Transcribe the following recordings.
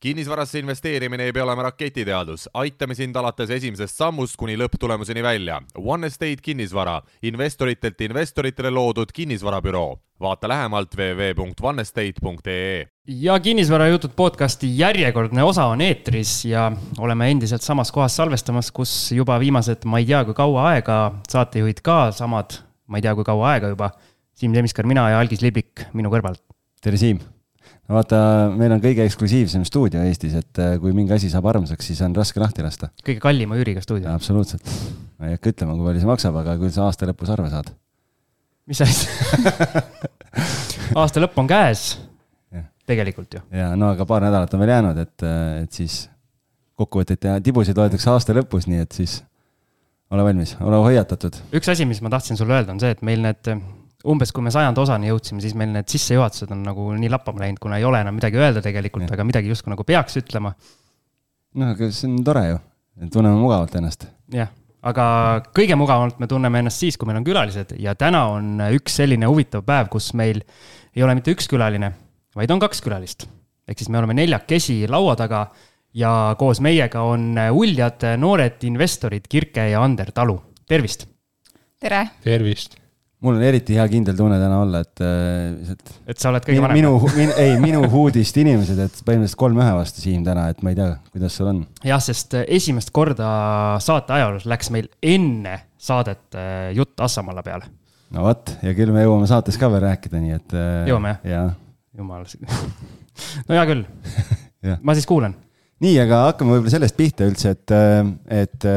kinnisvarasse investeerimine ei pea olema raketiteadus, aitame sind alates esimesest sammust kuni lõpptulemuseni välja. One Estate kinnisvara, investoritelt investoritele loodud kinnisvarabüroo. vaata lähemalt www.onestate.ee. ja kinnisvarajutud podcasti järjekordne osa on eetris ja oleme endiselt samas kohas salvestamas, kus juba viimased, ma ei tea, kui kaua aega, saatejuhid ka samad, ma ei tea, kui kaua aega juba. Siim Semiskar, mina ja Algis Libik minu kõrval. tere, Siim vaata, meil on kõige eksklusiivsem stuudio Eestis, et äh, kui mingi asi saab armsaks, siis on raske lahti lasta. kõige kallima üüriga stuudio. absoluutselt. ma ei hakka ütlema, kui palju see maksab, aga küll sa aasta lõpus arve saad. mis asja aasta lõpp on käes. tegelikult ju. ja no aga paar nädalat on veel jäänud, et, äh, et siis kokkuvõtteid ja tibusid loetakse aasta lõpus, nii et siis ole valmis, ole hoiatatud. üks asi, mis ma tahtsin sulle öelda, on see, et meil need umbes kui me sajanda osani jõudsime, siis meil need sissejuhatused on nagu nii lappama läinud, kuna ei ole enam midagi öelda tegelikult, aga midagi justkui nagu peaks ütlema. noh, aga see on tore ju, tunneme mugavalt ennast. jah, aga kõige mugavamalt me tunneme ennast siis, kui meil on külalised ja täna on üks selline huvitav päev, kus meil ei ole mitte üks külaline, vaid on kaks külalist. ehk siis me oleme neljakesi laua taga ja koos meiega on uljad noored investorid Kirke ja Ander Talu, tervist! tere! tervist! Mul on eriti hea kindel tunne täna olla, et, äh, et. et sa oled kõige vanem. minu, minu, ei, minu huudist inimesed, et põhimõtteliselt kolm-ühe vastu Siim täna, et ma ei tea, kuidas sul on. jah, sest äh, esimest korda saate ajaloos läks meil enne saadet äh, jutt Assamalla peale. no vot, ja küll me jõuame saates ka veel rääkida, nii et. jõuame jah ja.? jumal no hea küll ma siis kuulan. nii, aga hakkame võib-olla sellest pihta üldse, et, et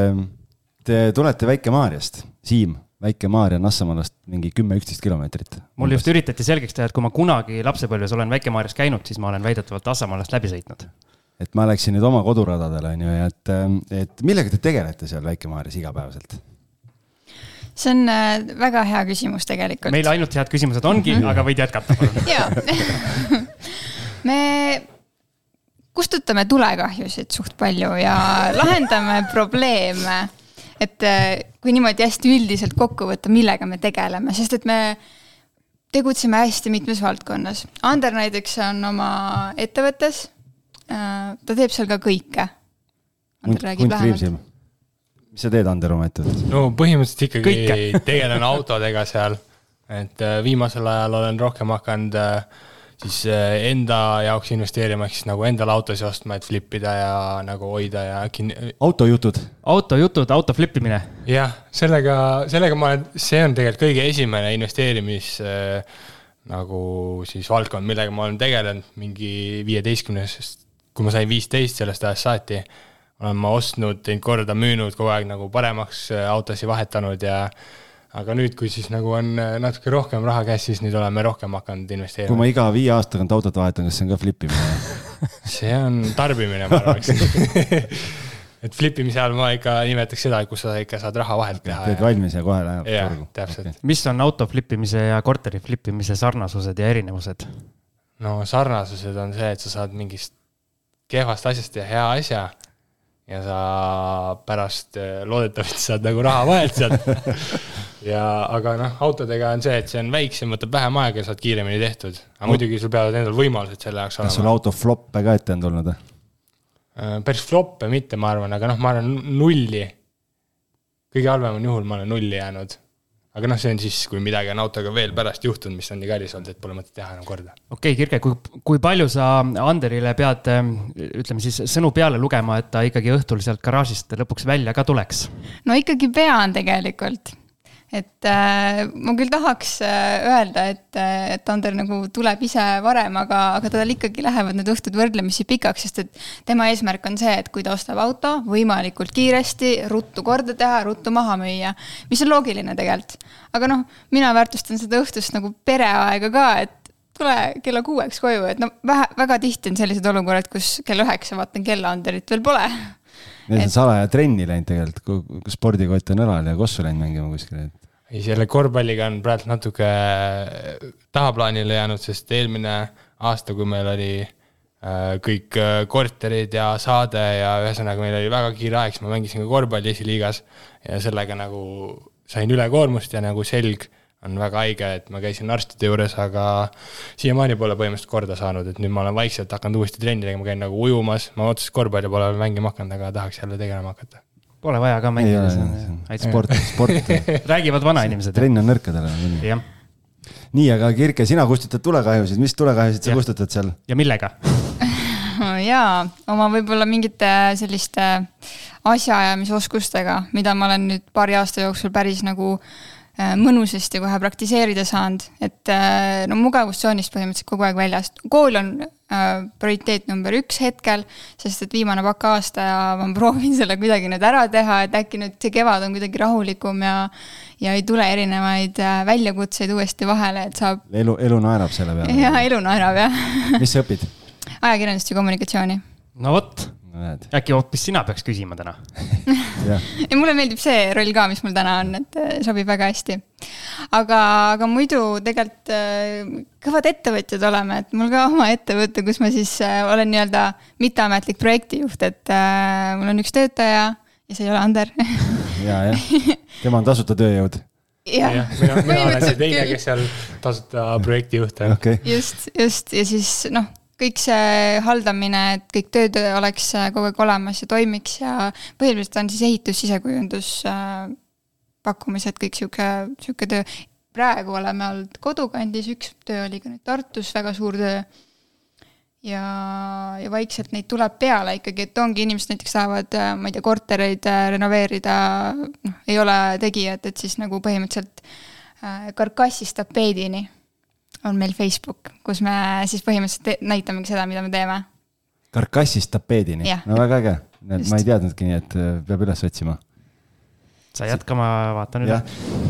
te tulete Väike-Maarjast, Siim Väike-Maarja on Assamaalast mingi kümme-üksteist kilomeetrit. mul just üritati selgeks teha, et kui ma kunagi lapsepõlves olen Väike-Maarjas käinud, siis ma olen väidetavalt Assamaalast läbi sõitnud. et ma läksin nüüd oma koduradadele, on ju, ja et, et millega te tegelete seal Väike-Maarjas igapäevaselt? see on äh, väga hea küsimus tegelikult. meil ainult head küsimused ongi mm, -hmm. aga võid jätkata, palun. jaa. me kustutame tulekahjusid suht palju ja lahendame probleeme et äh, kui niimoodi hästi üldiselt kokku võtta, millega me tegeleme, sest et me tegutseme hästi mitmes valdkonnas. Ander näiteks on oma ettevõttes, äh, ta teeb seal ka kõike. Ander räägib lähemalt. mis sa teed, Ander, oma ettevõttes? no põhimõtteliselt ikkagi kõike. tegelen autodega seal, et äh, viimasel ajal olen rohkem hakanud äh, siis eh, enda jaoks investeerima, ehk siis nagu endale autosid ostma, et flip ida ja nagu hoida ja kin-. autojutud. autojutud, auto flip imine. jah, sellega, sellega ma olen, see on tegelikult kõige esimene investeerimis äh, nagu siis valdkond, millega ma olen tegelenud mingi viieteistkümnesest, kui ma sain viisteist sellest ajast saati, olen ma ostnud, teinud korda, müünud kogu aeg nagu paremaks eh, autosid vahetanud ja aga nüüd, kui siis nagu on äh, natuke rohkem raha käes, siis nüüd oleme rohkem hakanud investeerima. kui ma iga viie aasta tagant autot vahetan, kas see on ka flip imine see on tarbimine, ma arvaks et flip imise all ma ikka nimetaks seda, kus sa ikka saad raha vahelt teha. teed valmis ja kohe läheb turgu. täpselt okay.. mis on auto flip imise ja korteri flip imise sarnasused ja erinevused? no sarnasused on see, et sa saad mingist kehvast asjast teha hea asja ja sa pärast äh, loodetavasti saad nagu raha vahelt sealt ja, aga noh, autodega on see, et see on väiksem, võtab vähem aega ja saad kiiremini tehtud. aga no. muidugi sul peavad endal võimalused selle jaoks olema. kas sul auto flop'e ka ette on tulnud või? Äh, päris flop'e mitte, ma arvan, aga noh, ma arvan nulli. kõige halvemal juhul ma olen nulli jäänud aga noh, see on siis, kui midagi on autoga veel pärast juhtunud, mis on nii kallis olnud, et pole mõtet teha enam korda. okei okay,, Kirke, kui, kui palju sa Anderile pead, ütleme siis sõnu peale lugema, et ta ikkagi õhtul sealt garaažist lõpuks välja ka tuleks? no ikkagi pean tegelikult et äh, ma küll tahaks äh, öelda, et, äh, et Ander nagu tuleb ise varem, aga, aga tal ikkagi lähevad need õhtud võrdlemisi pikaks, sest et tema eesmärk on see, et kui ta ostab auto, võimalikult kiiresti, ruttu korda teha, ruttu maha müüa. mis on loogiline tegelikult. aga noh, mina väärtustan seda õhtust nagu pereaega ka, et tule kella kuueks koju, et no vähe, väga tihti on sellised olukorrad, kus kell üheksa vaatan kella, Anderit veel pole Need on salaja trenni läinud tegelikult, kui spordikott on õlal ja kossu läinud mängima kuskile, et ei, selle korvpalliga on praegu natuke äh, tahaplaanile jäänud, sest eelmine aasta, kui meil oli äh, kõik äh, korterid ja saade ja ühesõnaga meil oli väga kiire aeg, siis ma mängisin ka korvpalli esiliigas ja sellega nagu sain ülekoormust ja nagu selg on väga haige, et ma käisin arstide juures, aga siiamaani pole põhimõtteliselt korda saanud, et nüüd ma olen vaikselt hakanud uuesti trenni tegema, käin nagu ujumas, ma otseselt korvpalli pole veel mängima hakanud, aga tahaks jälle tegelema hakata. Pole vaja ka ei mängida, see on aitäh. sport, sport, räägivad vanainimesed. trenn on nõrkadele. jah, nii, aga Kirke, sina kustutad tulekahjusid, mis tulekahjusid sa kustutad seal? ja millega? jaa, oma võib-olla mingite selliste asjaajamisoskustega, mida ma olen nüüd paari aasta jooksul päris nagu äh, mõnusasti kohe praktiseerida saanud, et äh, no mugavustsoonist põhimõtteliselt kogu aeg väljas. kool on prioriteet number üks hetkel, sest et viimane bakaaasta ja ma proovin selle kuidagi nüüd ära teha, et äkki nüüd see kevad on kuidagi rahulikum ja ja ei tule erinevaid äh, väljakutseid uuesti vahele, et saab elu, elu naerab selle ja peale. elu naerab jah, mis sa õpid? ajakirjandust ja kommunikatsiooni no vot, näed, äkki hoopis sina peaks küsima täna? ja mulle meeldib see roll ka, mis mul täna on, et äh, sobib väga hästi. aga, aga muidu tegelikult äh, kõvad ettevõtjad oleme, et mul ka oma ettevõte, kus ma siis äh, olen nii-öelda mitteametlik projektijuht, et äh, mul on üks töötaja ja see ei ole Ander. ja, jah, tema on tasuta tööjõud, jah jah, mina, mina olen see teine, kes seal tasuta projektijuht on. okei okay.. just, just ja siis noh, kõik see haldamine, et kõik tööd oleks äh, kogu aeg olemas ja toimiks ja põhiliselt on siis ehitus, sisekujundus äh,, pakkumised, kõik sihuke, sihuke töö. praegu oleme olnud kodukandis, üks töö oli ka nüüd Tartus, väga suur töö. ja, ja vaikselt neid tuleb peale ikkagi, et ongi inimesed näiteks tahavad, ma ei tea, kortereid äh, renoveerida, noh, ei ole tegijat, et siis nagu põhimõtteliselt äh, karkassist tapeedini on meil Facebook, kus me siis põhimõtteliselt te- näitamegi seda, mida me teeme. karkassist tapeedini. No väga äge, ma ei teadnudki, nii et äh, peab üles otsima. sa jätka, ma vaatan üle.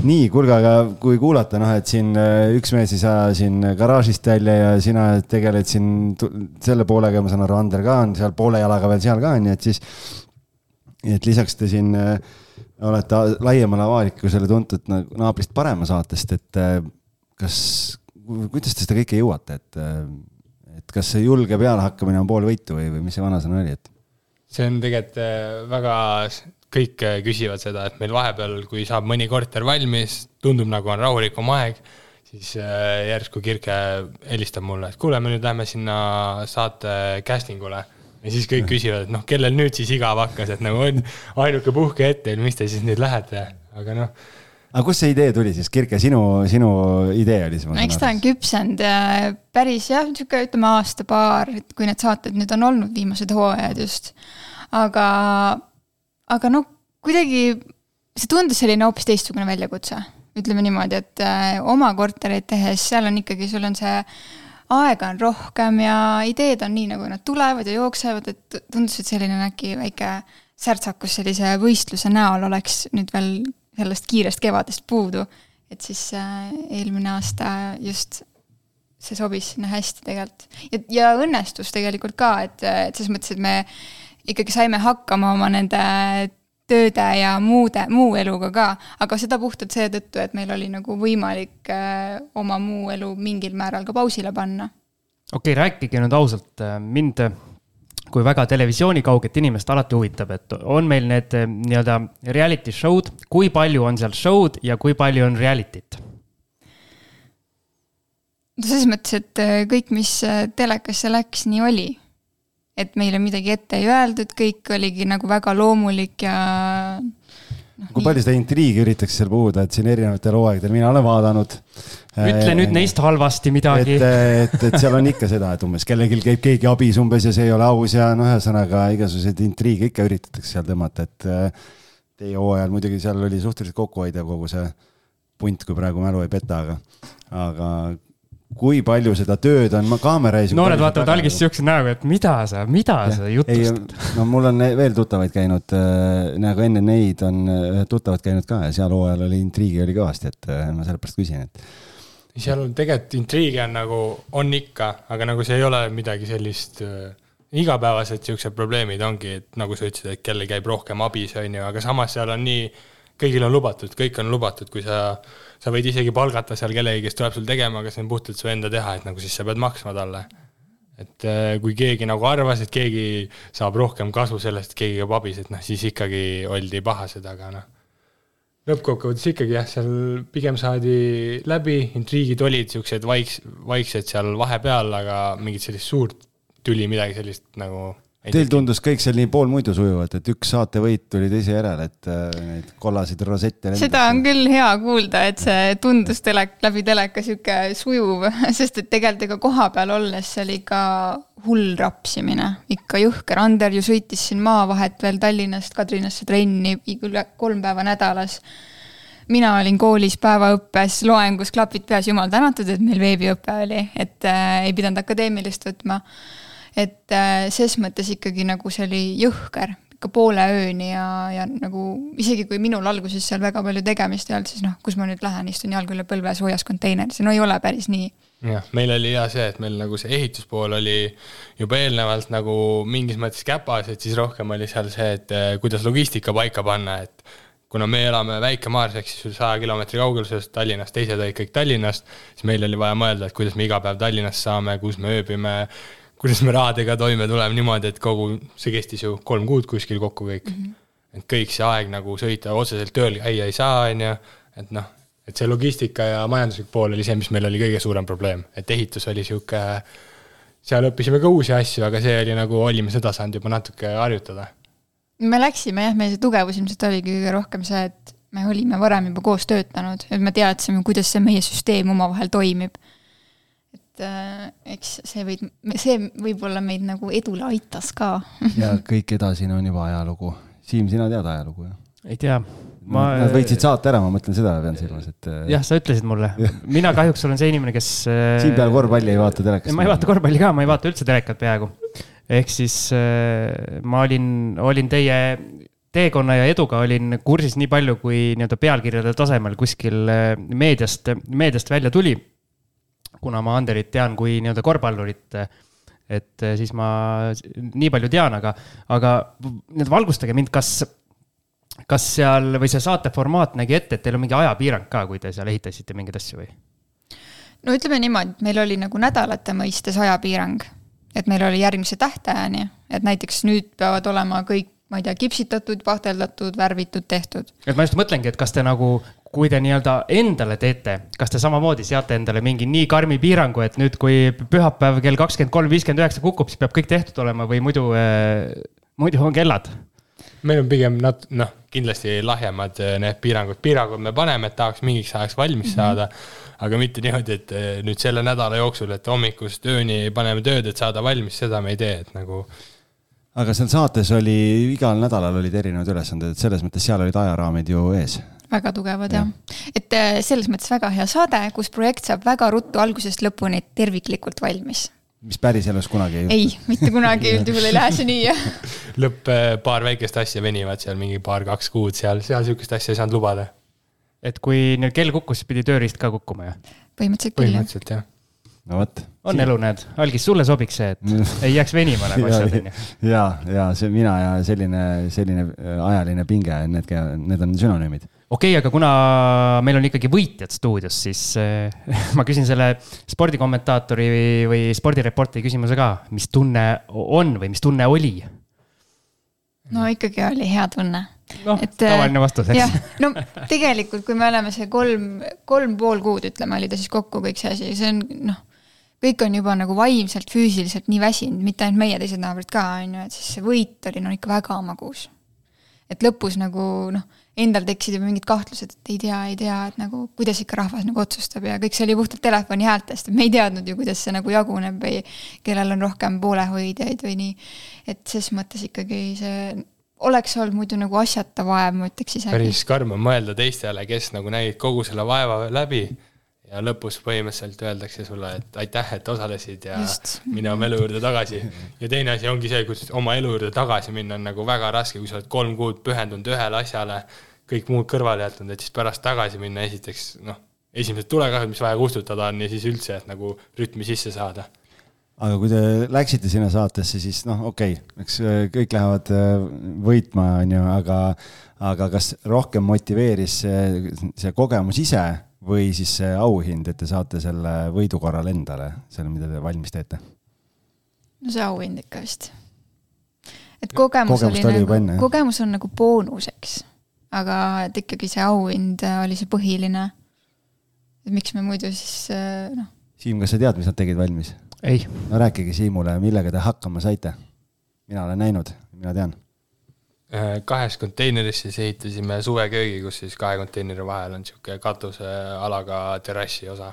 Nii, kuulge, aga kui kuulata, noh, et siin äh, üks mees ei saa siin garaažist välja ja sina tegeled siin selle poolega, ma saan aru, Ander ka on seal poole jalaga veel seal ka, nii et siis, nii et lisaks te siin äh, olete laiemale avalikkusele tuntud nagu naabrist parema saatest, et kas, kuidas te seda kõike jõuate, et, et kas see julge pealehakkamine on pool võitu või, või mis see vanasõna oli, et see on tegelikult äh, väga, kõik äh, küsivad seda, et meil vahepeal, kui saab mõni korter valmis, tundub nagu on rahulikum aeg, siis äh, järsku Kirke helistab mulle, et kuule, me nüüd lähme sinna saate casting ule. ja siis kõik küsivad, et noh, kellel nüüd siis igav hakkas, et nagu on ainuke puhkehetk teil, mis te siis nüüd lähete, aga noh aga kust see idee tuli siis, Kirke, sinu, sinu idee oli see? eks ta on küpsenud päris jah, niisugune ütleme aasta-paar, et kui need saated nüüd on olnud, viimased hooajad just. aga, aga noh, kuidagi see tundus selline hoopis teistsugune väljakutse. ütleme niimoodi, et äh, oma kortereid tehes, seal on ikkagi, sul on see aega on rohkem ja ideed on nii, nagu nad tulevad ja jooksevad, et tundus, et selline äkki väike särtsakus sellise võistluse näol oleks nüüd veel sellest kiirest kevadest puudu. et siis äh, eelmine aasta just see sobis sinna hästi tegelikult. ja, ja õnnestus tegelikult ka, et, et selles mõttes, et me ikkagi saime hakkama oma nende tööde ja muude, muu eluga ka, aga seda puhtalt seetõttu, et meil oli nagu võimalik äh, oma muu elu mingil määral ka pausile panna okei okay,, rääkige nüüd ausalt, mind kui väga televisioonikauget inimest alati huvitab, et on meil need eh, nii-öelda reality show'd, kui palju on seal show'd ja kui palju on reality't? no selles mõttes, et äh, kõik, mis äh, telekasse läks, nii oli. et meile midagi ette ei öeldud, kõik oligi nagu väga loomulik ja kui palju seda intriigi üritatakse seal puhuda, et siin erinevatel hooaegadel mina olen vaadanud. ütle nüüd neist halvasti et, midagi. et, et seal on ikka seda, et umbes kellelgi käib keegi abis umbes ja see ei ole aus ja noh, ühesõnaga igasuguseid intriige ikka üritatakse seal tõmmata, et äh, teie hooajal muidugi seal oli suhteliselt kokkuhoidev kogu see punt, kui praegu mälu ei peta, aga, aga kui palju seda tööd on, ma kaamera ees. noored vaatavad algist siukse näoga, et mida sa, mida sa ei jutustad., no mul on veel tuttavaid käinud äh,, nagu enne neid on äh, ühed tuttavad käinud ka ja seal hooajal oli intriigi oli kõvasti, et äh, ma sellepärast küsin, et seal on tegelikult intriige on nagu, on ikka, aga nagu see ei ole midagi sellist äh, igapäevased siuksed probleemid ongi, et nagu sa ütlesid, et kellel käib rohkem abis, on ju, aga samas seal on nii, kõigil on lubatud, kõik on lubatud, kui sa, sa võid isegi palgata seal kellegi, kes tuleb sul tegema, aga see on puhtalt su enda teha, et nagu siis sa pead maksma talle. et äh, kui keegi nagu arvas, et keegi saab rohkem kasu sellest, keegi käib abis, et noh, siis ikkagi oldi pahased, aga noh, lõppkokkuvõttes ikkagi jah, seal pigem saadi läbi, intriigid olid siuksed vaiks-, vaiksed seal vahepeal, aga mingit sellist suurt tüli, midagi sellist nagu Teil tundus kõik seal nii poolmuidu sujuvat, et üks saatevõit tuli teise järel, et äh, neid kollaseid rosette. seda on küll hea kuulda, et see tundus telek, läbi teleka sihuke sujuv, sest et tegelikult ega kohapeal olles see oli ikka hull rapsimine, ikka jõhker. Ander ju sõitis siin maavahet veel Tallinnast Kadrinasse trenni üle kolm päeva nädalas. Mina olin koolis päevaõppes loengus, klapid peas, jumal tänatud, et meil veebiõpe oli, et äh, ei pidanud akadeemilist võtma et äh, ses mõttes ikkagi nagu see oli jõhker, ikka poole ööni ja, ja nagu isegi kui minul alguses seal väga palju tegemist ei olnud, siis noh, kus ma nüüd lähen, istun jalg üle põlve soojas konteineris, no ei ole päris nii. Jah, meil oli hea see, et meil nagu see ehituspool oli juba eelnevalt nagu mingis mõttes käpas, et siis rohkem oli seal see, et äh, kuidas logistika paika panna, et kuna me elame väikemaars, ehk siis saja kilomeetri kauguses Tallinnast, teised olid kõik Tallinnast, siis meil oli vaja mõelda, et kuidas me iga päev Tallinnas saame, kus me ööbime, kuidas me rahadega toime tuleme niimoodi, et kogu, see kestis ju kolm kuud kuskil kokku kõik mm. -hmm. et kõik see aeg nagu sõita otseselt tööl käia ei saa, on ju, et noh, et see logistika ja majanduslik pool oli see, mis meil oli kõige suurem probleem, et ehitus oli sihuke, seal õppisime ka uusi asju, aga see oli nagu, olime seda saanud juba natuke harjutada. me läksime jah, meie see tugevus ilmselt oligi kõige rohkem see, et me olime varem juba koos töötanud, et me teadsime, kuidas see meie süsteem omavahel toimib et äh, eks see võib, see võib-olla meid nagu edule aitas ka ja kõik edasine on juba ajalugu. Siim, sina tead ajalugu, jah? ei tea. ma. Nad võitsid saate ära, ma mõtlen seda pean silmas, et. Äh, jah, sa ütlesid mulle. mina kahjuks olen see inimene, kes. Äh, Siim peale korvpalli ei vaata telekast. ma ei vaata korvpalli ka, ma ei vaata üldse telekat peaaegu. ehk siis ma olin, olin teie teekonna ja eduga olin kursis nii palju, kui nii-öelda pealkirjade tasemel kuskil meediast, meediast välja tuli kuna ma Anderit tean kui nii-öelda korvpallurit, et eh, siis ma nii palju tean, aga, aga nüüd valgustage mind, kas, kas seal või see saate formaat nägi ette, et teil on mingi ajapiirang ka, kui te seal ehitasite mingeid asju või? no ütleme niimoodi, et meil oli nagu nädalate mõistes ajapiirang, et meil oli järgmise tähtajani, et näiteks nüüd peavad olema kõik ma ei tea, kipsitatud, pahteldatud, värvitud, tehtud. et ma just mõtlengi, et kas te nagu, kui te nii-öelda endale teete, kas te samamoodi seate endale mingi nii karmi piirangu, et nüüd, kui pühapäev kell kakskümmend kolm, viiskümmend üheksa kukub, siis peab kõik tehtud olema või muidu äh,, muidu on kellad? meil on pigem nat-, noh, kindlasti lahjemad äh, need piirangud, piirangud me paneme, et tahaks mingiks ajaks valmis mm -hmm. saada, aga mitte niimoodi, et äh, nüüd selle nädala jooksul, et hommikust ööni paneme tööd, et saada valmis, seda me ei tee, et nagu aga seal saates oli, igal nädalal olid erinevad ülesanded, et selles mõttes seal olid ajaraamid ju ees. Väga tugevad jah ja., et äh, selles mõttes väga hea saade, kus projekt saab väga ruttu algusest lõpuni terviklikult valmis mis päriselus kunagi ei juhtu? ei, mitte kunagi üldjuhul ei lähe see nii, jah. lõpp, äh, paar väikest asja venivad seal mingi paar-kaks kuud seal, seal sihukest asja ei saanud lubada. et kui nüüd kell kukkus, siis pidi tööriist ka kukkuma, jah? põhimõtteliselt küll, jah. põhimõtteliselt jah no vot. on elu, näed, Algis, sulle sobiks see, et ei jääks venima nagu asjad, onju. ja, ja see mina ja selline, selline äh, ajaline pinge, need, need on sünonüümid. Okei okay,, aga kuna meil on ikkagi võitjad stuudios, siis äh, ma küsin selle spordikommentaatori või, või spordireporteri küsimuse ka. mis tunne on või mis tunne oli? no ikkagi oli hea tunne noh, tavaline vastus, eks. no tegelikult, kui me oleme see kolm, kolm pool kuud, ütleme, oli ta siis kokku kõik see asi, see on noh kõik on juba nagu vaimselt, füüsiliselt nii väsinud, mitte ainult meie, teised naabrid ka, on ju, et siis see võit oli no ikka väga magus. et lõpus nagu noh, endal tekkisid juba mingid kahtlused, et ei tea, ei tea, et nagu kuidas ikka rahvas nagu otsustab ja kõik see oli puhtalt telefoni häältest, et me ei teadnud ju, kuidas see nagu jaguneb või kellel on rohkem poolehoidjaid või nii. et ses mõttes ikkagi see oleks olnud muidu nagu asjata vaev, ma ütleks isegi. päris karm on mõelda teistele, kes nagu nägid kogu selle vaeva läbi ja lõpus põhimõtteliselt öeldakse sulle, et aitäh, et osalesid ja Just. mine oma elu juurde tagasi. ja teine asi ongi see, kus oma elu juurde tagasi minna on nagu väga raske, kui sa oled kolm kuud pühendunud ühele asjale, kõik muud kõrvale jätnud, et siis pärast tagasi minna, esiteks noh, esimesed tulekahjud, mis vaja kustutada on ja siis üldse, et nagu rütmi sisse saada aga kui te läksite sinna saatesse, siis noh, okei okay,, eks äh, kõik lähevad äh, võitma, on ju, aga, aga kas rohkem motiveeris see, see kogemus ise või siis see auhind, et te saate selle võidu korral endale, selle, mida te valmis teete? no see auhind ikka vist. et kogemus Kogemust oli, oli nagu, kogemus on nagu boonuseks. aga et ikkagi see auhind äh, oli see põhiline. et miks me muidu siis äh, noh. Siim, kas sa tead, mis nad tegid valmis? ei. no rääkige Siimule, millega te hakkama saite? mina olen näinud, mina tean. Kahes konteineris siis ehitasime suveköögi, kus siis kahe konteineri vahel on niisugune katusealaga terrassi osa.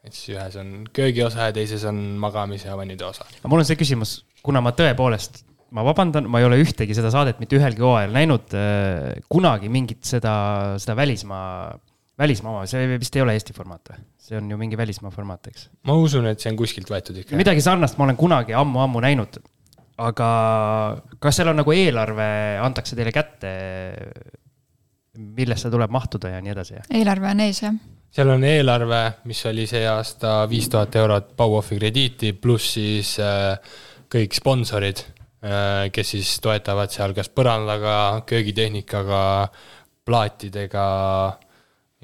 et siis ühes on köögiosa ja teises on magamis- ja vannitoa osa. aga mul on see küsimus, kuna ma tõepoolest ma vabandan, ma ei ole ühtegi seda saadet mitte ühelgi hooajal näinud äh, kunagi mingit seda, seda välismaa, välismaa oma, see vist ei ole Eesti formaat või? see on ju mingi välismaa formaat, eks? ma usun, et see on kuskilt võetud ikka. midagi sarnast ma olen kunagi ammu-ammu näinud. Aga kas seal on nagu eelarve, antakse teile kätte, millest see tuleb mahtuda ja nii edasi? eelarve on ees, jah seal on eelarve, mis oli see aasta viis tuhat eurot Bauhofi krediiti, pluss siis äh, kõik sponsorid Äh, kes siis toetavad seal kas põrandaga, köögitehnikaga, plaatidega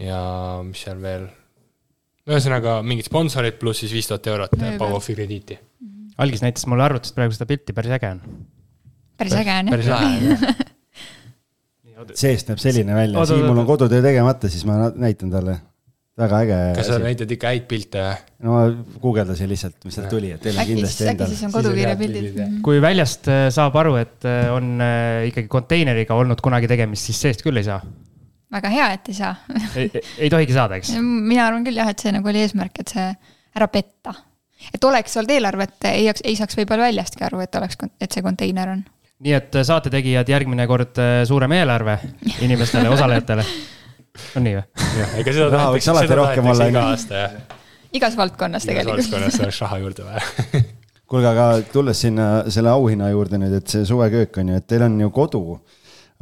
ja mis seal veel. ühesõnaga mingid sponsorid pluss siis viis tuhat eurot Bauhofi krediiti. Algis näitas mulle arvutist praegu seda pilti, päris äge on. päris äge on jah. seest näeb selline välja, Siimul on kodutöö tegemata, siis ma näitan talle väga äge. kas sa näitad ikka häid pilte või? no ma guugeldasin lihtsalt, mis sealt tuli, et teil on kindlasti endal. äkki siis on kodukirjapildid. kui väljast äh, saab aru, et äh, on äh, ikkagi konteineriga olnud kunagi tegemist, siis seest küll ei saa? väga hea, et ei saa ei, ei tohigi saada, eks? mina arvan küll jah, et see nagu oli eesmärk, et see ära petta. Et oleks olnud eelarvet, ei, ei saaks võib-olla väljastki aru, et oleks, et see konteiner on. nii et saate tegijad, järgmine kord suurem eelarve inimestele, osalejatele on nii või? jah, ega seda tahetakse, seda tahetakse iga aasta, jah. igas valdkonnas tegelikult. igas valdkonnas oleks raha juurde vaja kuulge, aga tulles sinna selle auhinna juurde nüüd, et see suveköök on ju, et teil on ju kodu,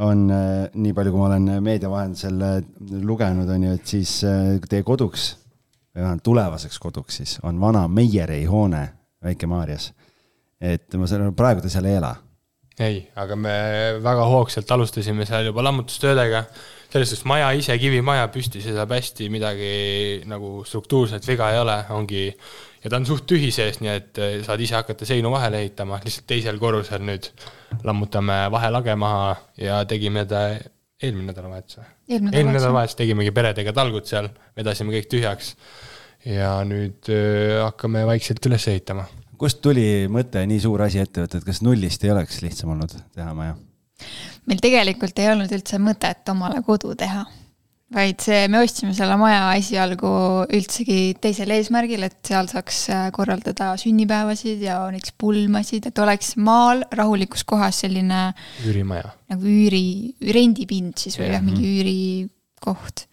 on äh, nii palju, kui ma olen meedia vahendusel äh, lugenud, on ju, et siis äh, teie koduks või vähemalt tulevaseks koduks siis on vana Meieri hoone Väike-Maarjas. et ma saan aru, praegu te seal ei ela? ei, aga me väga hoogsalt alustasime seal juba lammutustöödega selles suhtes maja ise, kivimaja püsti seisab hästi, midagi nagu struktuurset viga ei ole, ongi ja ta on suht tühi sees, nii et eh, saad ise hakata seinu vahele ehitama, lihtsalt teisel korrusel nüüd lammutame vahelage maha ja tegime ta eelmine nädalavahetus või? Eelmine nädalavahetus tegimegi peredega talgud seal, vedasime kõik tühjaks ja nüüd eh, hakkame vaikselt üles ehitama. kust tuli mõte nii suur asi ette võtta, et kas nullist ei oleks lihtsam olnud teha maja? meil tegelikult ei olnud üldse mõtet omale kodu teha. Vaid see, me ostsime selle maja esialgu üldsegi teisel eesmärgil, et seal saaks äh, korraldada sünnipäevasid ja näiteks pulmasid, et oleks maal rahulikus kohas selline. üürimaja. nagu üüri, rendipind siis või jah ja,, mingi üürikoht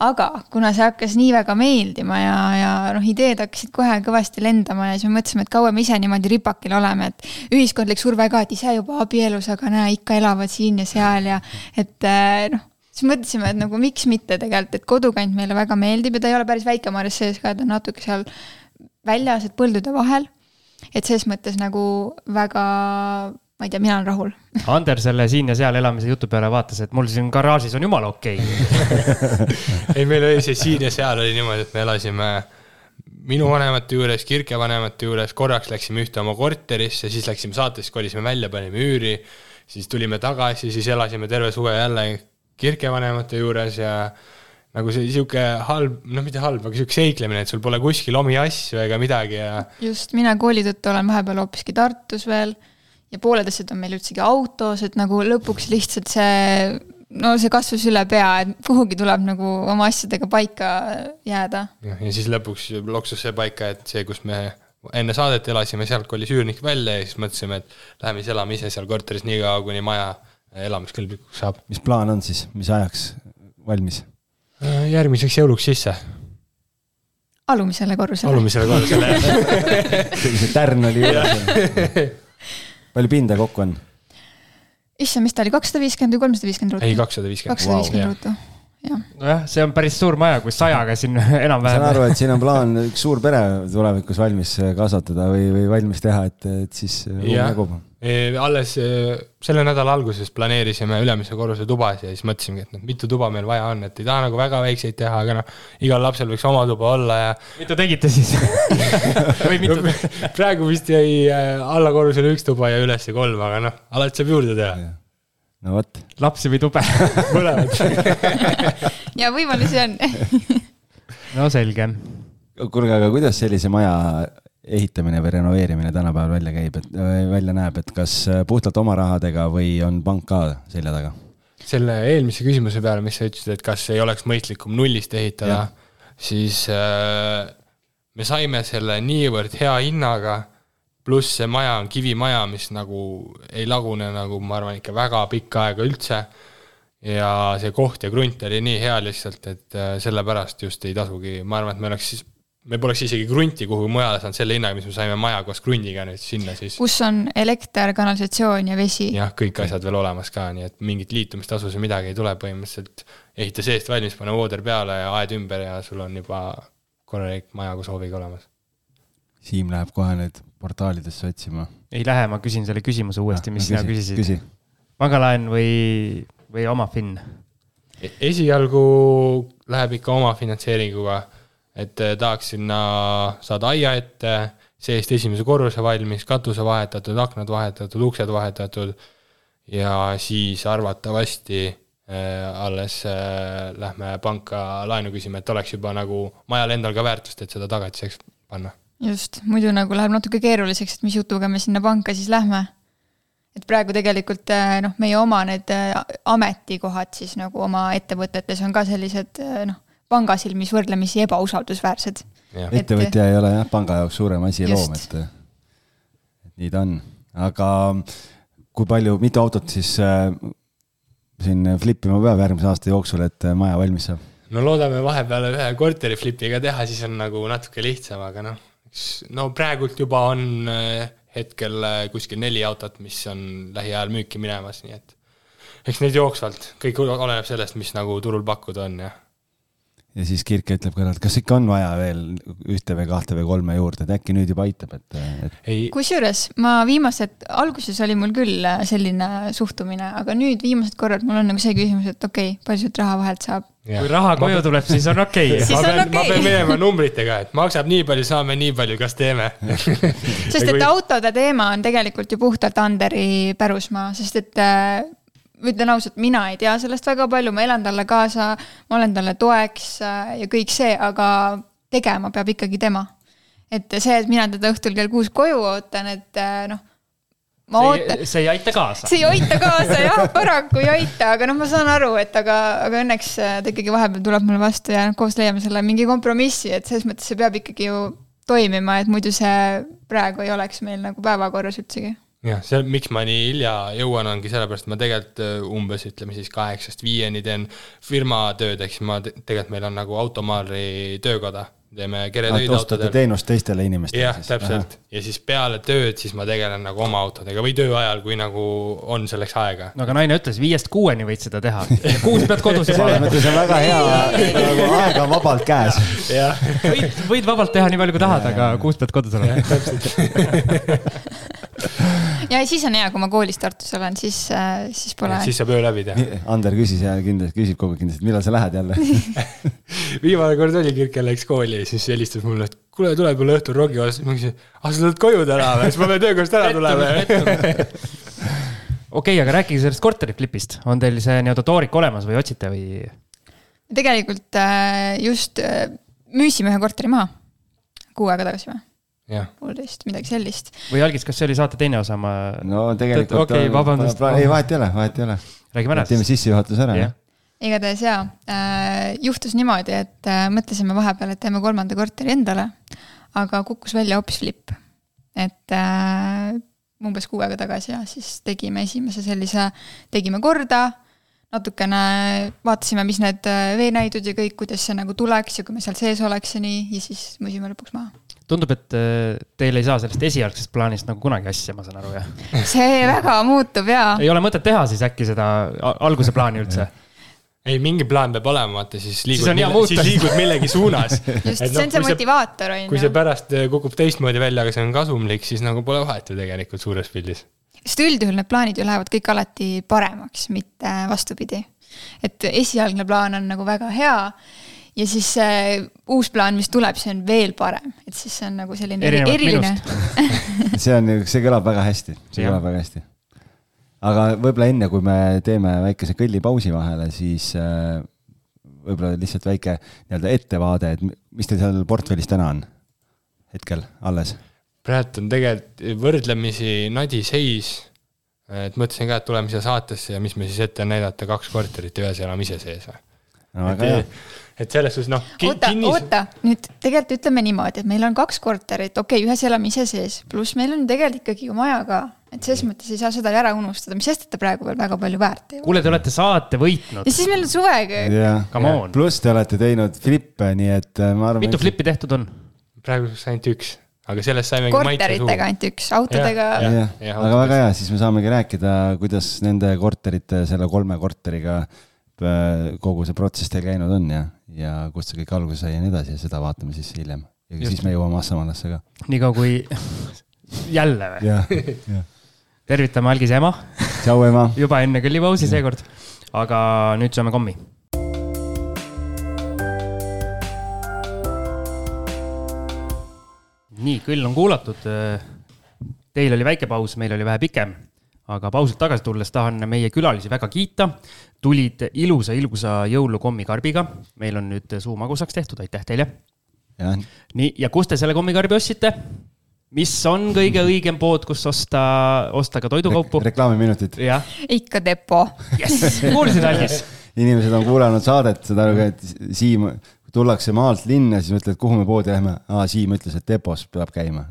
aga kuna see hakkas nii väga meeldima ja, ja noh, ideed hakkasid kohe kõvasti lendama ja siis me mõtlesime, et kaua me ise niimoodi ripakil oleme, et ühiskondlik surve ka, et ise juba abielus, aga näe, ikka elavad siin ja seal ja et eh, noh, siis mõtlesime, et nagu miks mitte tegelikult, et kodukant meile väga meeldib ja ta ei ole päris Väike-Maarjas sees ka, ta on natuke seal väljas, et põldude vahel. et ses mõttes nagu väga ma ei tea, mina olen rahul. Ander selle siin ja seal elamise jutu peale vaatas, et mul siin garaažis on jumala okei okay. ei, meil oli see siin ja seal oli niimoodi, et me elasime minu vanemate juures, Kirke vanemate juures, korraks läksime ühte oma korterisse, siis läksime saatesse, kolisime välja, panime üüri, siis tulime tagasi, siis elasime terve suve jälle Kirke vanemate juures ja nagu see sihuke halb, noh, mitte halb, aga sihuke seiklemine, et sul pole kuskil omi asju ega midagi ja. just, mina kooli tõttu olen vahepeal hoopiski Tartus veel ja pooled asjad on meil üldsegi autos, et nagu lõpuks lihtsalt see, no see kasvas üle pea, et kuhugi tuleb nagu oma asjadega paika jääda. ja siis lõpuks loksus see paika, et see, kus me enne saadet elasime, sealt kolis üürnik välja ja siis mõtlesime, et läheme siis elame ise seal korteris nii kaua, kuni maja elamiskõlblikuks saab. mis plaan on siis, mis ajaks valmis? järgmiseks jõuluks sisse alumisele korrusele. alumisele korrusele, jah. see tärn oli juures palju pinda kokku on? issand, mis ta oli, kakssada viiskümmend või kolmsada viiskümmend ruutu? ei, kakssada viiskümmend. kakssada viiskümmend ruutu. Nojah, see on päris suur maja, kui sajaga siin enam-vähem. saan aru, et siin on plaan üks suur pere tulevikus valmis kasvatada või, või valmis teha, et, et siis ruum jagub alles selle nädala alguses planeerisime ülemise korruse tubasid ja siis mõtlesimegi, et noh, mitu tuba meil vaja on, et ei taha nagu väga väikseid teha, aga noh, igal lapsel võiks oma tuba olla ja. mitu tegite siis või mitu praegu vist jäi allakorrusele üks tuba ja ülesse kolm, aga noh, alati saab juurde teha. No vot, lapsi või tube mõlemad. ja võimalusi on. no selge. kuulge, aga kuidas sellise maja ehitamine või renoveerimine tänapäeval välja käib, et välja näeb, et kas äh, puhtalt oma rahadega või on pank ka selja taga? selle eelmise küsimuse peale, mis sa ütlesid, et kas ei oleks mõistlikum nullist ehitada, siis äh, me saime selle niivõrd hea hinnaga, pluss see maja on kivimaja, mis nagu ei lagune nagu ma arvan ikka väga pikka aega üldse. ja see koht ja krunt oli nii hea lihtsalt, et äh, sellepärast just ei tasugi, ma arvan, et me oleks siis, me poleks isegi krunti kuhugi mujale saanud selle hinnaga, mis me saime maja koos krundiga nüüd sinna siis. kus on elekter, kanalisatsioon ja vesi. jah, kõik asjad veel olemas ka, nii et mingit liitumistasu või midagi ei tule põhimõtteliselt. ehita seest valmis, pane vooder peale ja aed ümber ja sul on juba korralik maja koos hooviga olemas. Siim läheb kohe nüüd portaalidesse otsima. ei lähe, ma küsin selle küsimuse uuesti, mis sina küsisid. küsi. pangalaen või, või oma Finn? E-, esialgu läheb ikka oma finantseeringuga, et eh, tahaks sinna saada aia ette, seest esimese korruse valmis, katuse vahetatud, aknad vahetatud, uksed vahetatud ja siis arvatavasti äh, alles äh, lähme panka laenu küsima, et oleks juba nagu majal endal ka väärtust, et seda tagatiseks panna. just, muidu nagu läheb natuke keeruliseks, et mis jutuga me sinna panka siis lähme. et praegu tegelikult eh, noh, meie oma need eh, ametikohad siis nagu oma ettevõtetes on ka sellised eh, noh, panga silmis võrdlemisi ebausaldusväärsed. ettevõtja ei ole jah, panga jaoks suurem asi loom, et, et nii ta on. aga kui palju, mitu autot siis äh, siin flip ima peab järgmise aasta jooksul, et äh, maja valmis saab? no loodame vahepeal ühe korteri flipiga teha, siis on nagu natuke lihtsam, aga noh, no praegult juba on äh, hetkel äh, kuskil neli autot, mis on lähiajal müüki minemas, nii et eks neid jooksvalt, kõik oleneb sellest, mis nagu turul pakkuda on ja ja siis Kirke ütleb kõrvalt, kas ikka on vaja veel ühte või kahte või kolme juurde, et äkki nüüd juba aitab, et, et kusjuures ma viimased, alguses oli mul küll äh, selline suhtumine, aga nüüd viimased korrad mul on nagu see küsimus, et okei okay,, palju sealt raha vahelt saab. kui raha koju tuleb, siis on okei Siis ma on pean, ma okei. pean minema numbritega, et maksab nii palju, saame nii palju, kas teeme? sest et autode teema on tegelikult ju puhtalt Anderi pärusmaa, sest et äh, ütlen ausalt, mina ei tea sellest väga palju, ma elan talle kaasa, ma olen talle toeks äh, ja kõik see, aga tegema peab ikkagi tema. et see, et mina teda õhtul kell kuus koju ootan, et äh, noh, ma ootan, see ei aita kaasa. see ei aita kaasa jah, paraku ei aita, aga noh, ma saan aru, et aga, aga õnneks äh, ta ikkagi vahepeal tuleb mulle vastu ja noh, koos leiame selle mingi kompromissi, et selles mõttes see peab ikkagi ju toimima, et muidu see praegu ei oleks meil nagu päevakorras üldsegi. jah, see, miks ma nii hilja jõuan, ongi sellepärast, et ma tegelikult äh, umbes ütleme siis kaheksast viieni teen firma tööd, ehk siis ma te- tegelikult meil on nagu automaalri töökoda, teeme keretöid ostate autodel. teenust teistele inimestele. jah, täpselt. ja siis peale tööd, siis ma tegelen nagu oma autodega või töö ajal, kui nagu on selleks aega. no aga naine ütles, viiest kuueni võid seda teha. kuus pead kodus juba selles olema. mõttes on väga hea, nagu aega on vabalt käes. võid, võid vabalt teha nii palju, kui tahad, aga kuus pead kodus olema. ja siis on hea, kui ma koolis Tartus olen, siis, siis pole. siis saab öö läbi teha. Ander küsis ja kindlasti küsib kogu aeg kindlasti, millal sa lähed jälle. viimane kord oli Kirkel läks kooli ja siis helistas mulle, et kuule, tule mulle õhtul rogi osas, ma küsisin, ah sa tuled koju täna või, siis ma pean töökohast ära tulema. okei, aga rääkige sellest korteriflipist. on teil see nii-öelda toorik olemas või otsite või? tegelikult äh, just äh, müüsime ühe korteri maha kuu aega tagasi või, poolteist, midagi sellist. või Algis, kas see oli saate teine osa, ma, no tegelikult. Okei, vabandust. ei, vahet ei ole, vahet ei ole. räägime ära teeme siis. sissejuhatuse ära. jah, igatahes jaa äh,, juhtus niimoodi, et äh, mõtlesime vahepeal, et teeme kolmanda korteri endale, aga kukkus välja hoopis flip. et äh, umbes kuu aega tagasi ja siis tegime esimese sellise, tegime korda, natukene vaatasime, mis need äh, veenäidud ja kõik, kuidas see nagu tuleks ja kui me seal sees oleks ja nii, ja siis müüsime lõpuks maha. tundub, et äh, teil ei saa sellest esialgsest plaanist nagu kunagi asja, ma saan aru, jah? see väga muutub jaa. ei ole mõtet teha siis äkki seda alguse plaani üldse? ei mingi plaan peab olema, vaata siis liigud siis liigud millegi suunas. just, see on see motivaator, on kui see ju. pärast äh, kukub teistmoodi välja, aga see on kasumlik, siis nagu pole vahet ju tegelikult suures pildis. sest üldjuhul need plaanid ju lähevad kõik alati paremaks, mitte vastupidi. et esialgne plaan on nagu väga hea ja siis see uus plaan, mis tuleb, see on veel parem, et siis see on nagu selline Erinevalt eriline. see on, see kõlab väga hästi, see Jah. kõlab väga hästi. aga võib-olla enne, kui me teeme väikese kõllipausi vahele, siis äh, võib-olla lihtsalt väike nii-öelda ettevaade, et mis teil seal portfellis täna on hetkel alles? praegu on tegelikult võrdlemisi nadi seis. et mõtlesin ka, et tuleme siia saatesse ja mis me siis ette näidata, kaks korterit ja ühes elame ise sees või no hea. Et selles suhtes noh. oota kinnis..., oota, nüüd tegelikult ütleme niimoodi, et meil on kaks korterit, okei okay,, ühes elame ise sees, pluss meil on tegelikult ikkagi ju maja ka et selles mõttes ei saa seda ära unustada, mis sest, et ta praegu veel väga palju väärt ei ole. kuule, te olete saate võitnud. ja siis meil on suvega. pluss te olete teinud flippe, nii et äh, ma arvan. mitu flippi tehtud on? praeguseks ainult üks, aga sellest saime. korteritega ainult üks, autodega. aga väga hea, siis me saamegi rääkida, kuidas nende korterite, selle kolme korteriga äh, kogu see protsess teil käinud on ja, ja kust see kõik alguse sai ja nii edasi ja seda vaatame siis hiljem. ja Just. siis me jõuame Assamalasse ka. niikaua kui jälle või? tervitame algise ema. tšau, ema. juba enne kõllipausi seekord, aga nüüd saame kommi. nii, kõll on kuulatud. Teil oli väike paus, meil oli vähe pikem, aga pausilt tagasi tulles tahan meie külalisi väga kiita. tulid ilusa, ilusa jõulukommikarbiga, meil on nüüd suu magusaks tehtud, aitäh teile. nii, ja kust te selle kommikarbi ostsite? mis on kõige õigem pood, kus osta, osta ka toidukaupu Re? reklaamiminutid. ikka Depo yes,. kuulsid, Algis? inimesed on kuulanud saadet, seda, et Siim, tullakse maalt linna, siis mõtled, kuhu me poodi lähme. aa, Siim ütles, et Depos peab käima.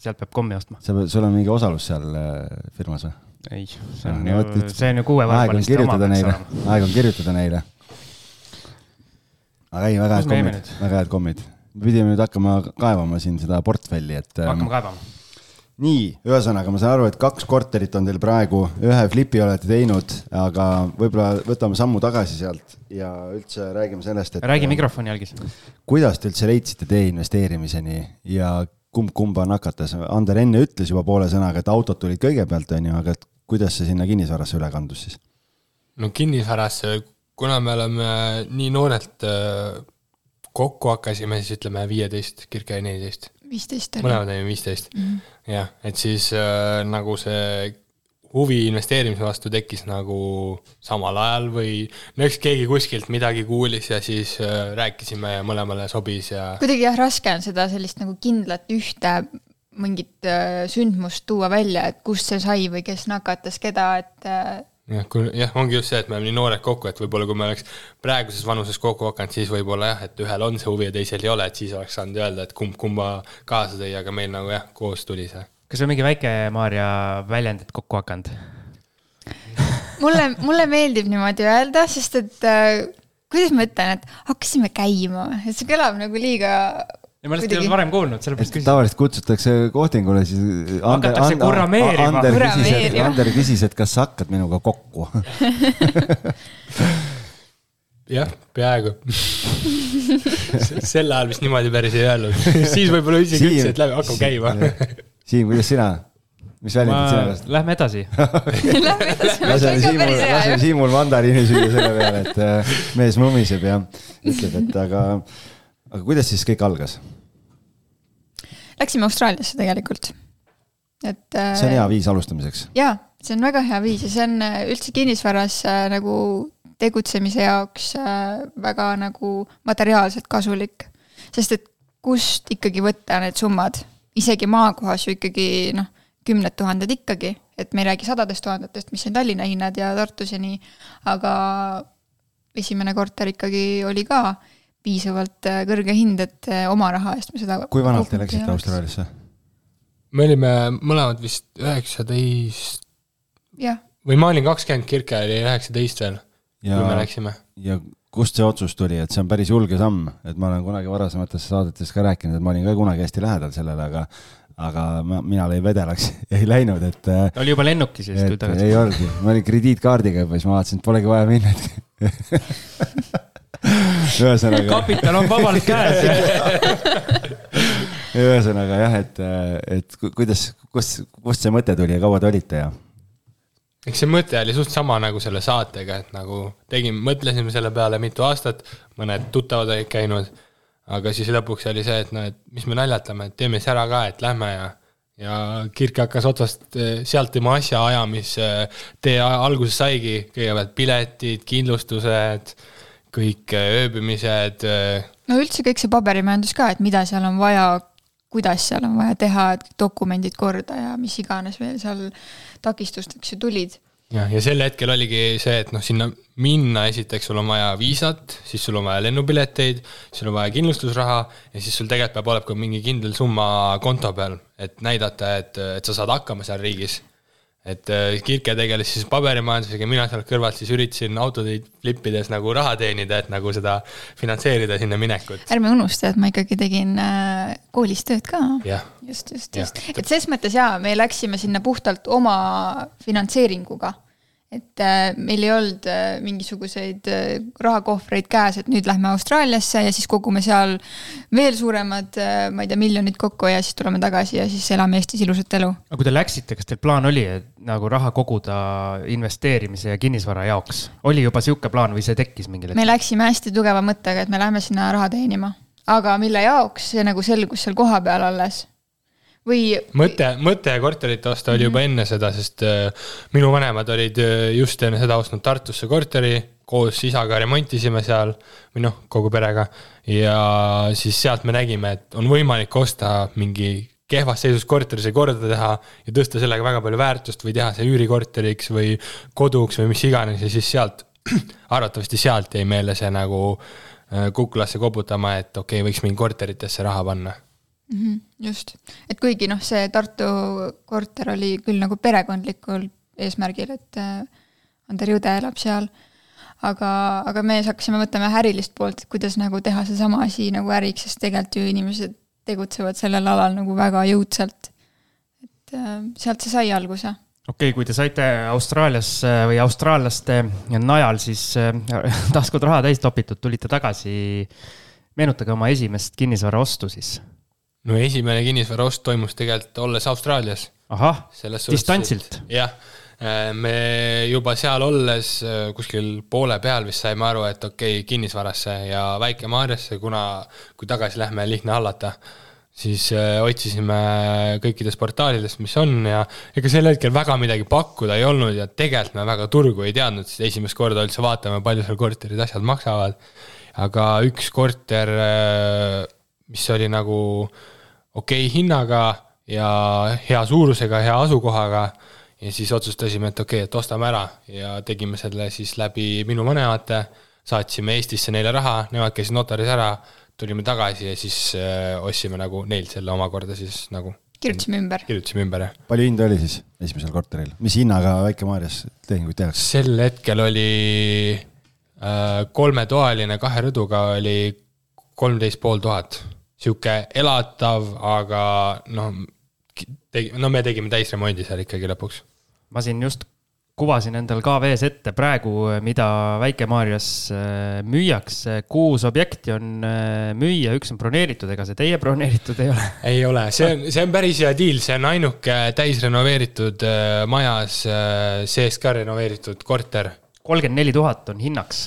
Sealt peab kommi ostma. sa, sul on mingi osalus seal äh, firmas või? ei, see on ju, see on ju kuuevarbaliste oma peaks olema. aeg on kirjutada neile. aga ei, väga head kommid, väga head kommid pidime nüüd hakkama kaevama siin seda portfelli, et. hakkame ähm, kaevama. nii, ühesõnaga, ma saan aru, et kaks korterit on teil praegu, ühe flipi olete teinud, aga võib-olla võtame sammu tagasi sealt ja üldse räägime sellest, et. räägi mikrofoni algis. kuidas te üldse leidsite tee investeerimiseni ja kumb kumba nakatas? Ander enne ütles juba poole sõnaga, et autod tulid kõigepealt, on ju, aga et kuidas see sinna kinnisvarasse üle kandus siis? no kinnisvarasse, kuna me oleme nii noorelt äh, kokku hakkasime siis ütleme viieteist, Kirke oli neliteist. viisteist oli. mõlemad olime viisteist -hmm., jah, et siis äh, nagu see huvi investeerimise vastu tekkis nagu samal ajal või no eks keegi kuskilt midagi kuulis ja siis äh, rääkisime ja mõlemale sobis ja. kuidagi jah, raske on seda sellist nagu kindlat ühte mingit äh, sündmust tuua välja, et kust see sai või kes nakatas keda, et äh, jah, kui jah, ongi just see, et me oleme nii noored kokku, et võib-olla kui me oleks praeguses vanuses kokku hakanud, siis võib-olla jah, et ühel on see huvi ja teisel ei ole, et siis oleks saanud öelda, et kumb kumba kaasa tõi, aga meil nagu jah, koos tuli see. Kas on mingi väike Maarja väljend, et kokku hakanud? mulle, mulle meeldib niimoodi öelda, sest et äh, kuidas ma ütlen, et hakkasime käima, et see kõlab nagu liiga ja ma ei olnud varem kuulnud, sellepärast küsisin. tavaliselt kutsutakse kohtingule, siis. hakatakse kurrameerima. Ander küsis, et, Ander küsis, et kas sa hakkad minuga kokku jah, peaaegu sel ajal vist niimoodi päris ei öelnud siis võib-olla isegi ütles, et lähme, hakkame käima Siim, kuidas sina? mis väljendid sina kasutad? Lähme edasi Lähme edasi, ma olen ka päris hea. laseme Siimul mandariini süüa selle peale, et äh, mees mumiseb ja ütleb, et aga aga kuidas siis kõik algas? Läksime Austraaliasse tegelikult, et. see on hea viis alustamiseks. jaa, see on väga hea viis ja see on äh, üldse kinnisvaras äh, nagu tegutsemise jaoks äh, väga nagu materiaalselt kasulik. sest et kust ikkagi võtta need summad, isegi maakohas ju ikkagi noh, kümned tuhanded ikkagi, et me ei räägi sadadest tuhandetest, mis on Tallinna hinnad ja Tartus ja nii, aga esimene korter ikkagi oli ka piisavalt äh, kõrge hind, et äh, oma raha eest me seda. kui vanalt te läksite Austraaliasse? me olime mõlemad vist üheksateist. jah. või ma olin kakskümmend, Kirke oli üheksateist veel, kui me läksime. ja kust see otsus tuli, et see on päris julge samm, et ma olen kunagi varasemates saadetes ka rääkinud, et ma olin ka kunagi hästi lähedal sellele, aga aga ma, mina lõin vedelaks ei läinud, et. Äh, oli juba lennukis ja siis tuli tagasi? ei olnudki, ma olin krediitkaardiga juba, siis ma vaatasin, et polegi vaja minna ühesõnaga. kapital on vabalt käes ühesõnaga jah, et, et kuidas, kust, kust see mõte tuli ja kaua te olite ja? Eks see mõte oli suht sama nagu selle saatega, et nagu tegime, mõtlesime selle peale mitu aastat, mõned tuttavad olid käinud. aga siis lõpuks oli see, et noh, et mis me naljatame, et teeme siis ära ka, et lähme ja, ja Kirke hakkas otsast, eh, sealt tema asjaajamise tee alguses saigi, kõigepealt piletid, kindlustused, kõik eh, ööbimised. eh, no üldse kõik see paberimajandus ka, et mida seal on vaja, kuidas seal on vaja teha, et dokumendid korda ja mis iganes veel seal takistusteks ju tulid jah, ja sel hetkel oligi see, et noh, sinna minna, esiteks sul on vaja viisat, siis sul on vaja lennupileteid, sul on vaja kindlustusraha ja siis sul tegelikult peab olema ka mingi kindel summa konto peal, et näidata, et, et sa saad hakkama seal riigis. Et äh, Kirke tegeles siis paberimajandusega, mina sealt kõrvalt siis üritasin autoteid flippides nagu raha teenida, et nagu seda finantseerida sinna minekut. ärme unusta, et ma ikkagi tegin äh, koolis tööd ka. just, just, just, et ses mõttes jaa, me läksime sinna puhtalt oma finantseeringuga. Et äh, meil ei olnud äh, mingisuguseid äh, rahakohvreid käes, et nüüd lähme Austraaliasse ja siis kogume seal veel suuremad ma ei tea, miljonid kokku ja siis tuleme tagasi ja siis elame Eestis ilusat elu. aga kui te läksite, kas teil plaan oli, nagu raha koguda investeerimise ja kinnisvara jaoks? oli juba sihuke plaan või see tekkis mingil me hetkel? läksime hästi tugeva mõttega, et me läheme sinna raha teenima, aga mille jaoks, see nagu selgus seal kohapeal alles. Või mõte, mõte korterit osta oli juba enne seda, sest äh, minu vanemad olid äh, just enne seda ostnud Tartusse korteri, koos isaga remontisime seal või noh, kogu perega ja siis sealt me nägime, et on võimalik osta mingi kehvas seisus korteri see korda teha ja tõsta sellega väga palju väärtust või teha see üürikorteriks või koduks või mis iganes ja siis sealt, arvatavasti sealt jäi meile see nagu äh, kuklasse koputama, et okei okay,, võiks mingi korteritesse raha panna. Mhm, just, et kuigi noh, see Tartu korter oli küll nagu perekondlikul eesmärgil, et äh, Ander Jõde elab seal, aga, aga me hakkasime mõtlema ärilist poolt, et kuidas nagu teha seesama asi nagu äriks, sest tegelikult ju inimesed tegutsevad sellel alal nagu väga jõudsalt. et äh, sealt see sai alguse okei okay,, kui te saite Austraalias äh, või austraallaste najal siis taskud raha täis topitud, tulite tagasi. meenutage oma esimest kinnisvaraostu siis. No esimene kinnisvaraost toimus tegelikult olles Austraalias. ahah, Distantsilt? jah, me juba seal olles äh, kuskil poole peal vist saime aru, et okei okay,, kinnisvarasse ja Väike-Maarjasse, kuna kui tagasi lähme, lihtne hallata, siis äh, otsisime kõikidest portaalidest, mis on ja ega sel hetkel väga midagi pakkuda ei olnud ja tegelikult me väga turgu ei teadnud, sest esimest korda üldse vaatame, palju seal korterid, asjad maksavad. aga üks korter, mis oli nagu okei okay hinnaga ja hea suurusega, hea asukohaga ja siis otsustasime, et okei okay,, et ostame ära ja tegime selle siis läbi minu vanemate, saatsime Eestisse neile raha, nemad käisid notaris ära, tulime tagasi ja siis äh, ostsime nagu neilt selle omakorda siis nagu, kirjutasime ümber. kirjutasime ümber jah. palju hinda oli siis esimesel korteril, mis hinnaga Väike-Maarjas tehinguid tehakse? sel hetkel oli äh, kolmetoaline kahe rõduga oli kolmteist pool tuhat. Sihuke elatav, aga noh, no me tegime täisremondi seal ikkagi lõpuks ma siin just kuvasin endal KV-s ette praegu, mida Väike-Maarjas äh, müüakse, kuus objekti on müüa, üks on broneeritud, ega see teie broneeritud ei ole? ei ole, see on, see on päris hea diil, see on ainuke täisrenoveeritud majas sees ka renoveeritud korter, kolmkümmend neli tuhat on hinnaks.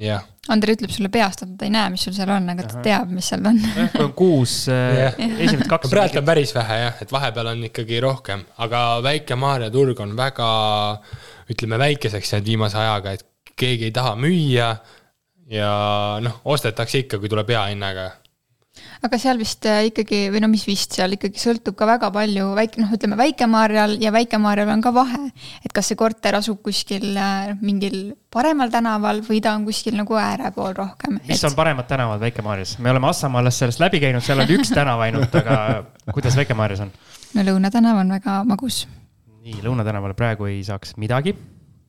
jah. Ander ütleb sulle peast, et ta ei näe, mis sul seal on, aga ta teab, mis seal on. kui on kuus Jah. äh,, esimesed kaks. praegu on päris vähe jah, et vahepeal on ikkagi rohkem, aga Väike-Maarja turg on väga, ütleme väikeseks jäänud viimase ajaga, et keegi ei taha müüa ja noh, ostetakse ikka, kui tuleb hea hinnaga aga seal vist äh, ikkagi või no mis vist seal ikkagi sõltub ka väga palju väike, noh, ütleme Väike-Maarjal ja Väike-Maarjal on ka vahe. et kas see korter asub kuskil äh, mingil paremal tänaval või ta on kuskil nagu ääre pool rohkem. mis on paremad tänavad Väike-Maarjas? me oleme Assamaalast sellest läbi käinud, seal on üks tänav ainult, aga kuidas Väike-Maarjas on? no Lõuna tänav on väga magus. nii, Lõuna tänavale praegu ei saaks midagi.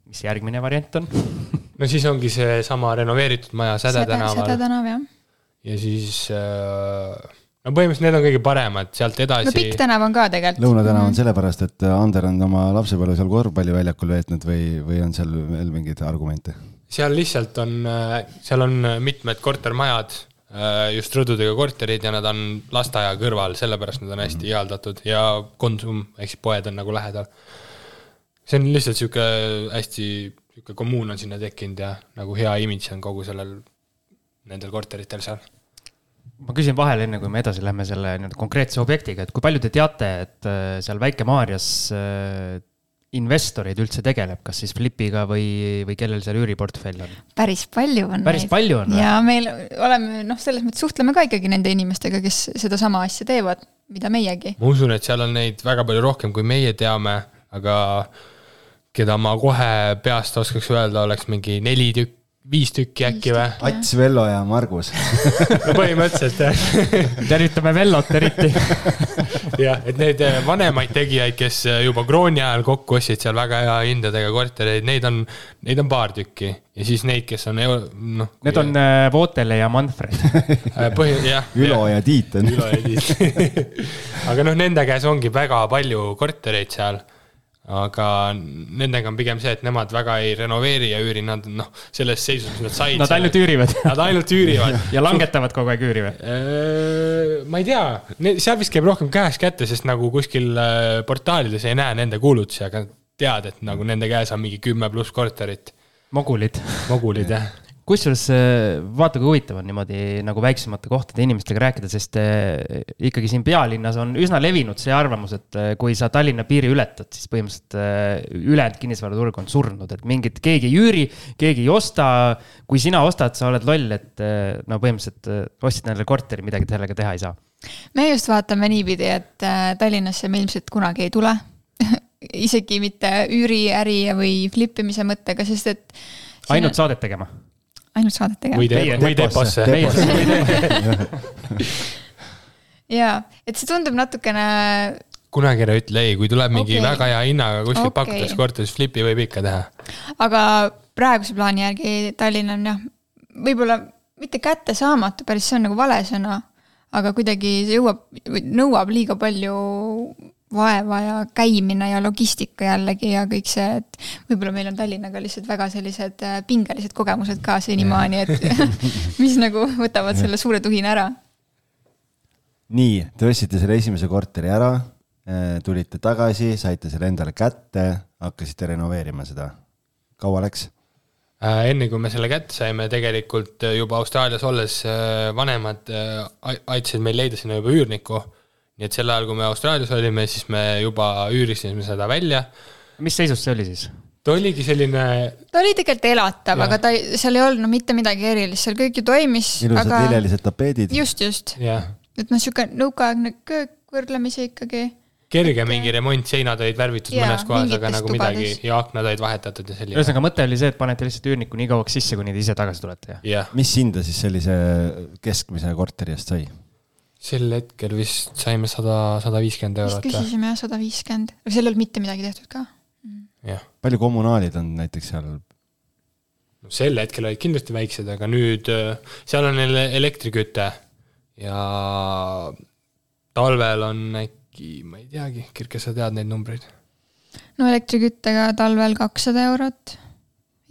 mis järgmine variant on? no siis ongi seesama renoveeritud maja Säde Säde tänaval tänav jah. Ja siis äh, no põhimõtteliselt need on kõige paremad, sealt no edasi Pikk tänav on ka tegelikult. Lõuna tänav on sellepärast, et Ander on oma lapsepõlve seal korvpalliväljakul veetnud või, või on seal veel mingeid argumente? seal lihtsalt on, seal on mitmed kortermajad, just rõdudega korterid ja nad on lasteaia kõrval, sellepärast nad on hästi ihaldatud ja Konsum ehk siis poed on nagu lähedal. see on lihtsalt sihuke hästi, sihuke kommuun on sinna tekkinud ja nagu hea imidž on kogu sellel, nendel korteritel seal. Ma küsin vahele, enne kui me edasi läheme selle nii-öelda konkreetse objektiga, et kui palju te teate, et äh, seal Väike-Maarjas äh, investoreid üldse tegeleb, kas siis Flipiga või, või kellel seal üüriportfell on? päris palju on päris neid. palju on või? ja meil oleme noh, selles mõttes suhtleme ka ikkagi nende inimestega, kes sedasama asja teevad, mida meiegi. ma usun, et seal on neid väga palju rohkem, kui meie teame, aga keda ma kohe peast oskaks öelda, oleks mingi neli tükki viis tükki äkki või? Ats, Vello ja Margus põhimõtteliselt jah. tervitame Vellot eriti jah, et neid eh, vanemaid tegijaid, kes eh, juba krooni ajal kokku ostsid seal väga hea hindadega kortereid, neid on, neid on paar tükki. ja siis neid, kes on noh. Need on äh, Vootele ja Manfred põhi, jah. Ülo ja Tiit on. Ülo ja Tiit aga noh, nende käes ongi väga palju kortereid seal aga nendega on pigem see, et nemad väga ei renoveeri ja üüri, nad noh, selles seisus, mis nad said. Nad ainult üürivad. Nad ainult üürivad ja langetavad kogu aeg üüri või? Äh, ma ei tea, seal vist käib rohkem käest kätte, sest nagu kuskil äh, portaalides ei näe nende kuulutusi, aga tead, et nagu nende käes on mingi kümme pluss korterit. mogulid. mogulid, jah kusjuures äh, vaata, kui huvitav on niimoodi nagu väiksemate kohtade inimestega rääkida, sest äh, ikkagi siin pealinnas on üsna levinud see arvamus, et äh, kui sa Tallinna piiri ületad, siis põhimõtteliselt ülejäänud kinnisvaraturg on surnud, et mingit, keegi ei üüri, keegi ei osta. kui sina ostad, sa oled loll, et no põhimõtteliselt ostsid endale korteri, midagi sellega teha ei saa. me just vaatame niipidi, et Tallinnasse me ilmselt kunagi ei tule isegi mitte üüriäri või flip imise mõttega, sest et. ainult saadet tegema ainult saadet tegema. või te-, või deposse. jaa, et see tundub natukene. kunagi ära ütle ei, kui tuleb mingi okay. väga hea hinnaga kuskilt okay. pakutakse korteris, flipi võib ikka teha. aga praeguse plaani järgi Tallinn on jah, võib-olla mitte kättesaamatu, päris see on nagu vale sõna, aga kuidagi see jõuab, nõuab liiga palju vaeva ja käimine ja logistika jällegi ja kõik see, et võib-olla meil on Tallinnaga lihtsalt väga sellised äh, pingelised kogemused ka senimaani, et mis nagu võtavad selle suure tuhina ära. nii, te ostsite selle esimese korteri ära, äh, tulite tagasi, saite selle endale kätte, hakkasite renoveerima seda. kaua läks? Äh, enne kui me selle kätte saime, tegelikult juba Austraalias olles vanemad aitasid meil leida sinna juba üürniku nii et sel ajal, kui me Austraalias olime, siis me juba üürisime seda välja. mis seisus see oli siis? ta oligi selline. ta oli tegelikult elatav, aga ta, seal ei olnud no mitte midagi erilist, seal kõik ju toimis. ilusad aga... lillelised tapeedid. just, just. et noh, sihuke nõukaaegne köök võrdlemisi ikkagi. kerge et... mingi remont, seinad olid värvitud ja, mõnes kohas, aga nagu tubades. midagi ja aknad olid vahetatud ja selline. ühesõnaga mõte oli see, et panete lihtsalt üürniku nii kauaks sisse, kuni te ise tagasi tulete, jah? mis hinda siis sellise keskmise korteri eest sai? Sel hetkel vist saime sada, sada viiskümmend eurot. vist küsisime jah, sada viiskümmend, aga seal ei olnud mitte midagi tehtud ka. palju kommunaalid on näiteks seal? no sel hetkel olid kindlasti väiksed, aga nüüd äh, seal on elektriküte ja talvel on äkki, ma ei teagi, Kirke, sa tead neid numbreid? no elektriküttega talvel kakssada eurot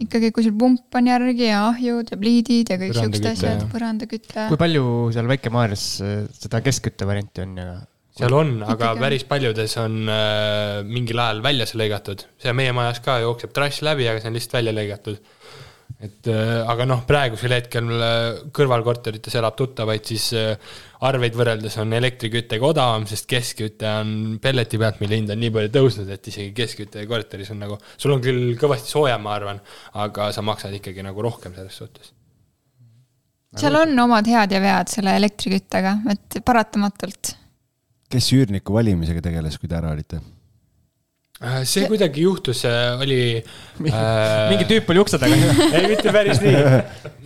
ikkagi, kui sul pump on järgi ja ahjud ja pliidid ja kõik siuksed asjad, põrandaküte. kui palju seal Väike-Maarjas äh, seda keskkütte varianti on ja? seal on, aga päris paljudes on äh, mingil ajal väljas lõigatud. see meie majas ka jookseb trass läbi, aga see on lihtsalt välja lõigatud et äh, aga noh, praegusel hetkel kõrvalkorterites elab tuttavaid, siis äh, arveid võrreldes on elektriküttega odavam, sest keskküte on pelleti pealt, mille hind on nii palju tõusnud, et isegi keskküte korteris on nagu, sul on küll kõvasti soojem, ma arvan, aga sa maksad ikkagi nagu rohkem selles suhtes. seal on omad head ja vead selle elektriküttega, et paratamatult. kes üürniku valimisega tegeles, kui te ära olite? Äh, see kuidagi juhtus, oli äh, mingi tüüp oli ukse taga ei, mitte päris nii.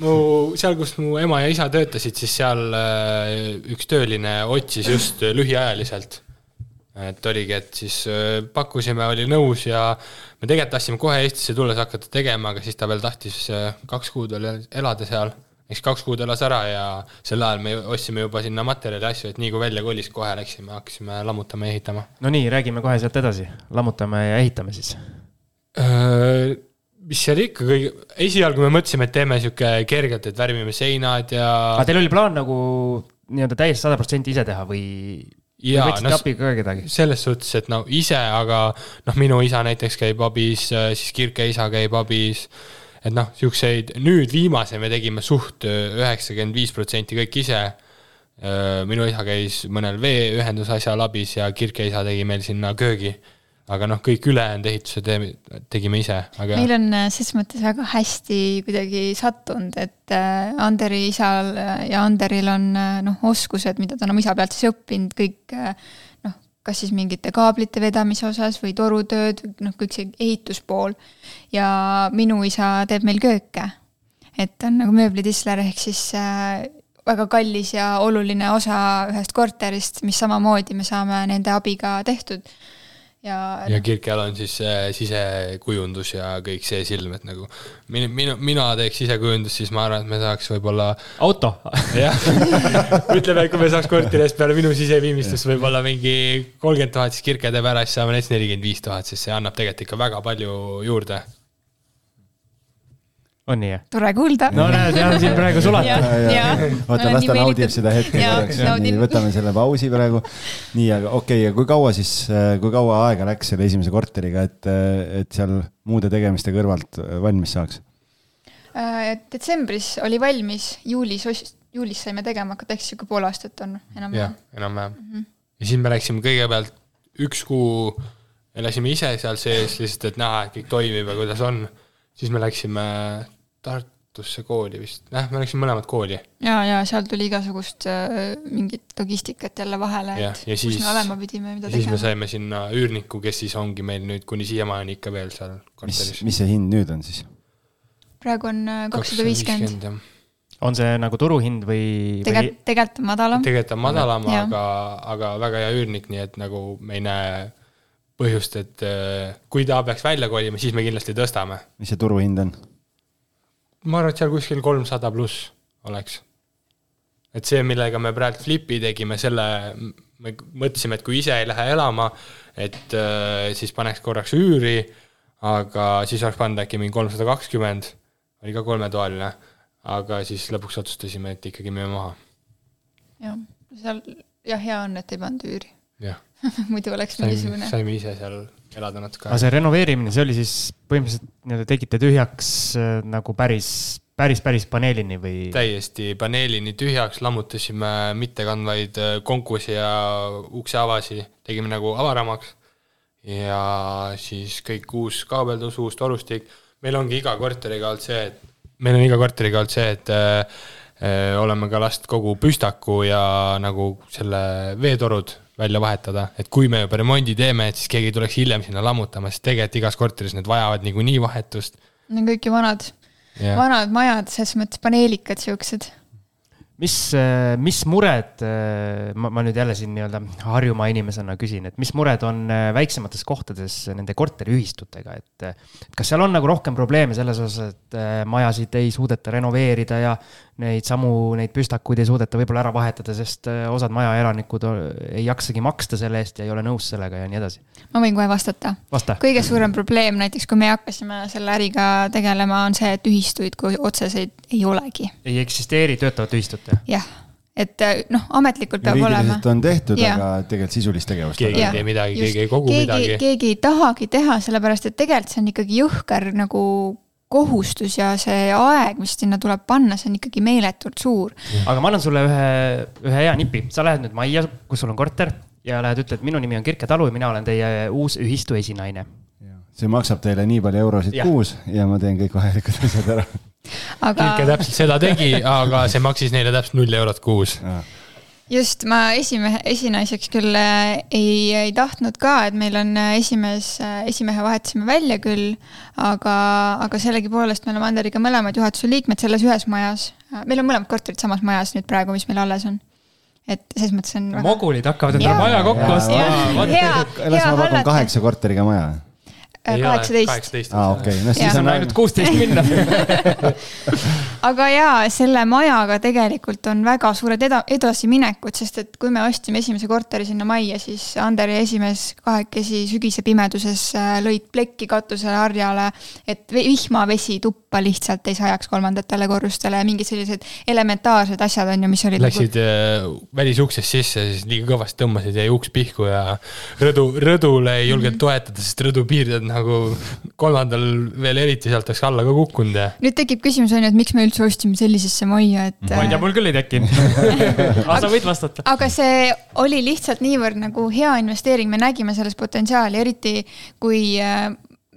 mu, seal, kus mu ema ja isa töötasid, siis seal äh, üks tööline otsis just lühiajaliselt. et oligi, et siis äh, pakkusime, oli nõus ja me tegelikult tahtsime kohe Eestisse tulles hakata tegema, aga siis ta veel tahtis äh, kaks kuud veel elada seal eks kaks kuud elas ära ja sel ajal me ostsime juba sinna materjali asju, et nii kui välja kolis, kohe läksime, hakkasime lammutama ja ehitama. no nii, räägime kohe sealt edasi, lammutame ja ehitame siis. mis seal ikka kõige, esialgu me mõtlesime, et teeme sihuke kergelt, et värvime seinad ja. aga teil oli plaan nagu nii-öelda täiesti sada protsenti ise teha või? jaa, no selles suhtes, et no ise, aga noh, minu isa näiteks käib abis, siis Kirke isa käib abis et noh, siukseid, nüüd viimase me tegime suht üheksakümmend viis protsenti kõik ise. minu isa käis mõnel veeühenduse asjal abis ja Kirke isa tegi meil sinna köögi. aga noh, kõik ülejäänud ehitused tegime ise, aga. meil on äh, ses mõttes väga hästi kuidagi sattunud, et äh, Anderi isal ja Anderil on noh, oskused, mida ta on oma isa pealt siis õppinud, kõik kas siis mingite kaablite vedamise osas või torutööd, noh, kõik see ehituspool. ja minu isa teeb meil kööke. et ta on nagu mööblitisler, ehk siis väga kallis ja oluline osa ühest korterist, mis samamoodi me saame nende abiga tehtud. Ja, ja Kirkel on siis äh, sisekujundus ja kõik see silm, et nagu minu, minu, mina teeks sisekujundust, siis ma arvan, et me saaks võib-olla. auto. jah, ütleme, et kui me saaks korteri eest peale minu siseviimistlust võib-olla mingi kolmkümmend tuhat, siis Kirke teeb ära, siis saame näiteks nelikümmend viis tuhat, sest see annab tegelikult ikka väga palju juurde on nii, jah? tore kuulda. no näed, jah, siin praegu sulata. oota, las ta naudib seda hetke korraks, nii, võtame selle pausi praegu. nii, aga okei okay,, ja kui kaua siis, kui kaua aega läks selle esimese korteriga, et, et seal muude tegemiste kõrvalt valmis saaks? Äh, detsembris oli valmis, juulis, juulis saime tegema hakata, ehk sihuke pool aastat on enam-vähem. jah, enam-vähem mm. -hmm. ja siis me läksime kõigepealt üks kuu, elasime ise seal sees lihtsalt, et näha, et kõik toimib ja kuidas on. siis me läksime Tartusse kooli vist, jah, me läksime mõlemad kooli. ja, ja seal tuli igasugust äh, mingit logistikat jälle vahele, et ja kus me olema pidime, mida tegema. siis me saime sinna üürniku, kes siis ongi meil nüüd kuni siiamaani ikka veel seal korteris. mis see hind nüüd on siis? praegu on äh, kakssada viiskümmend on see nagu turuhind või? tegelikult, tegelikult on madalam. tegelikult on madalam, aga, aga väga hea üürnik, nii et nagu me ei näe põhjust, et äh, kui ta peaks välja kolima, siis me kindlasti tõstame. mis see turuhind on? Ma arvan, et seal kuskil kolmsada pluss oleks. et see, millega me praegu flipi tegime, selle me mõtlesime, et kui ise ei lähe elama, et äh, siis paneks korraks üüri, aga siis oleks pannud äkki mingi kolmsada kakskümmend, oli ka kolmetoaline, aga siis lõpuks otsustasime, et ikkagi müüme maha. jah, seal jah, hea on, et ei pannud üüri. muidu oleks mingisugune. saime ise seal elada natuke. aga see renoveerimine, see oli siis põhimõtteliselt nii-öelda tegite tühjaks äh, nagu päris, päris, päris paneelini või? täiesti paneelini tühjaks, lammutasime mittekandvaid äh, konkusi ja ukseavasi, tegime nagu avaramaks. ja siis kõik uus kaabeldus, uus torustik. meil ongi iga korteriga olnud see, et meil on iga korteriga olnud see, et äh, äh, oleme ka last kogu püstaku ja nagu selle veetorud välja vahetada, et kui me juba remondi teeme, et siis keegi tuleks hiljem sinna lammutama, sest tegelikult igas korteris need vajavad niikuinii vahetust. Need on kõik ju vanad yeah., vanad majad, selles mõttes paneelikad siuksed mis, äh, mis mured, äh, ma, ma nüüd jälle siin nii-öelda Harjumaa inimesena küsin, et mis mured on äh, väiksemates kohtades nende korteriühistutega, et kas seal on nagu rohkem probleeme selles osas, et majasid ei suudeta renoveerida ja neid samu, neid püstakuid ei suudeta võib-olla ära vahetada, sest osad majaelanikud ei jaksagi maksta selle eest ja ei ole nõus sellega ja nii edasi? ma võin kohe vastata Vasta.. kõige suurem probleem näiteks, kui me hakkasime selle äriga tegelema, on see, et ühistuid kui otseseid ei olegi. ei eksisteeri töötavat ühistut? jah, et äh, noh, ametlikult peab olema. on tehtud, aga tegelikult sisulist tegevust. keegi ei tee midagi, keegi ei kogu keegi, midagi. keegi ei tahagi teha, sellepärast et tegelikult see on ikkagi jõhker nagu kohustus ja see aeg, mis sinna tuleb panna, see on ikkagi meeletult suur. aga ma annan sulle ühe, ühe hea nipi, sa lähed nüüd majja, kus sul on korter ja lähed, ütled, minu nimi on Kirke Talu ja mina olen teie uus ühistu esinaine. see maksab teile nii palju eurosid ja. kuus ja ma teen kõik vajalikud asjad ära aga. Kirke täpselt seda tegi, aga see maksis neile täpselt null eurot kuus just, ma esimehe, esinaiseks küll äh, ei, ei tahtnud ka, et meil on äh, esimees, äh, esimehe vahetasime välja küll, aga, aga sellegipoolest me oleme Anderiga mõlemad juhatuse liikmed selles ühes majas. meil on mõlemad korterid samas majas nüüd praegu, mis meil alles on. et selles mõttes on väga.... mogulid hakkavad endale maja kokku ostma. las ma pakun kaheksa korteriga maja kaheksateist. aa, okei, no siis ja. on ainult kuusteist minna aga jaa, selle majaga tegelikult on väga suured eda-, edasiminekud, sest et kui me ostsime esimese korteri sinna majja, siis Ander ja esimees kahekesi sügise pimeduses äh, lõid plekki katusele harjale, et vihmavesi tuppa lihtsalt ei sajaks kolmandatele korrustele ja mingid sellised elementaarsed asjad on ju, mis olid. Läksid nagu... välisuksest sisse, siis liiga kõvasti tõmbasid, jäi uks pihku ja rõdu, rõdule ei julgenud mm -hmm. toetada, sest rõdu piirded noh, nagu kolmandal veel eriti sealt oleks alla ka kukkunud ja nüüd tekib küsimus on ju, et miks me üldse ostsime sellisesse majja, et. ma ei tea, mul küll ei tekkinud aga sa võid vastata. aga see oli lihtsalt niivõrd nagu hea investeering, me nägime selles potentsiaali, eriti kui äh,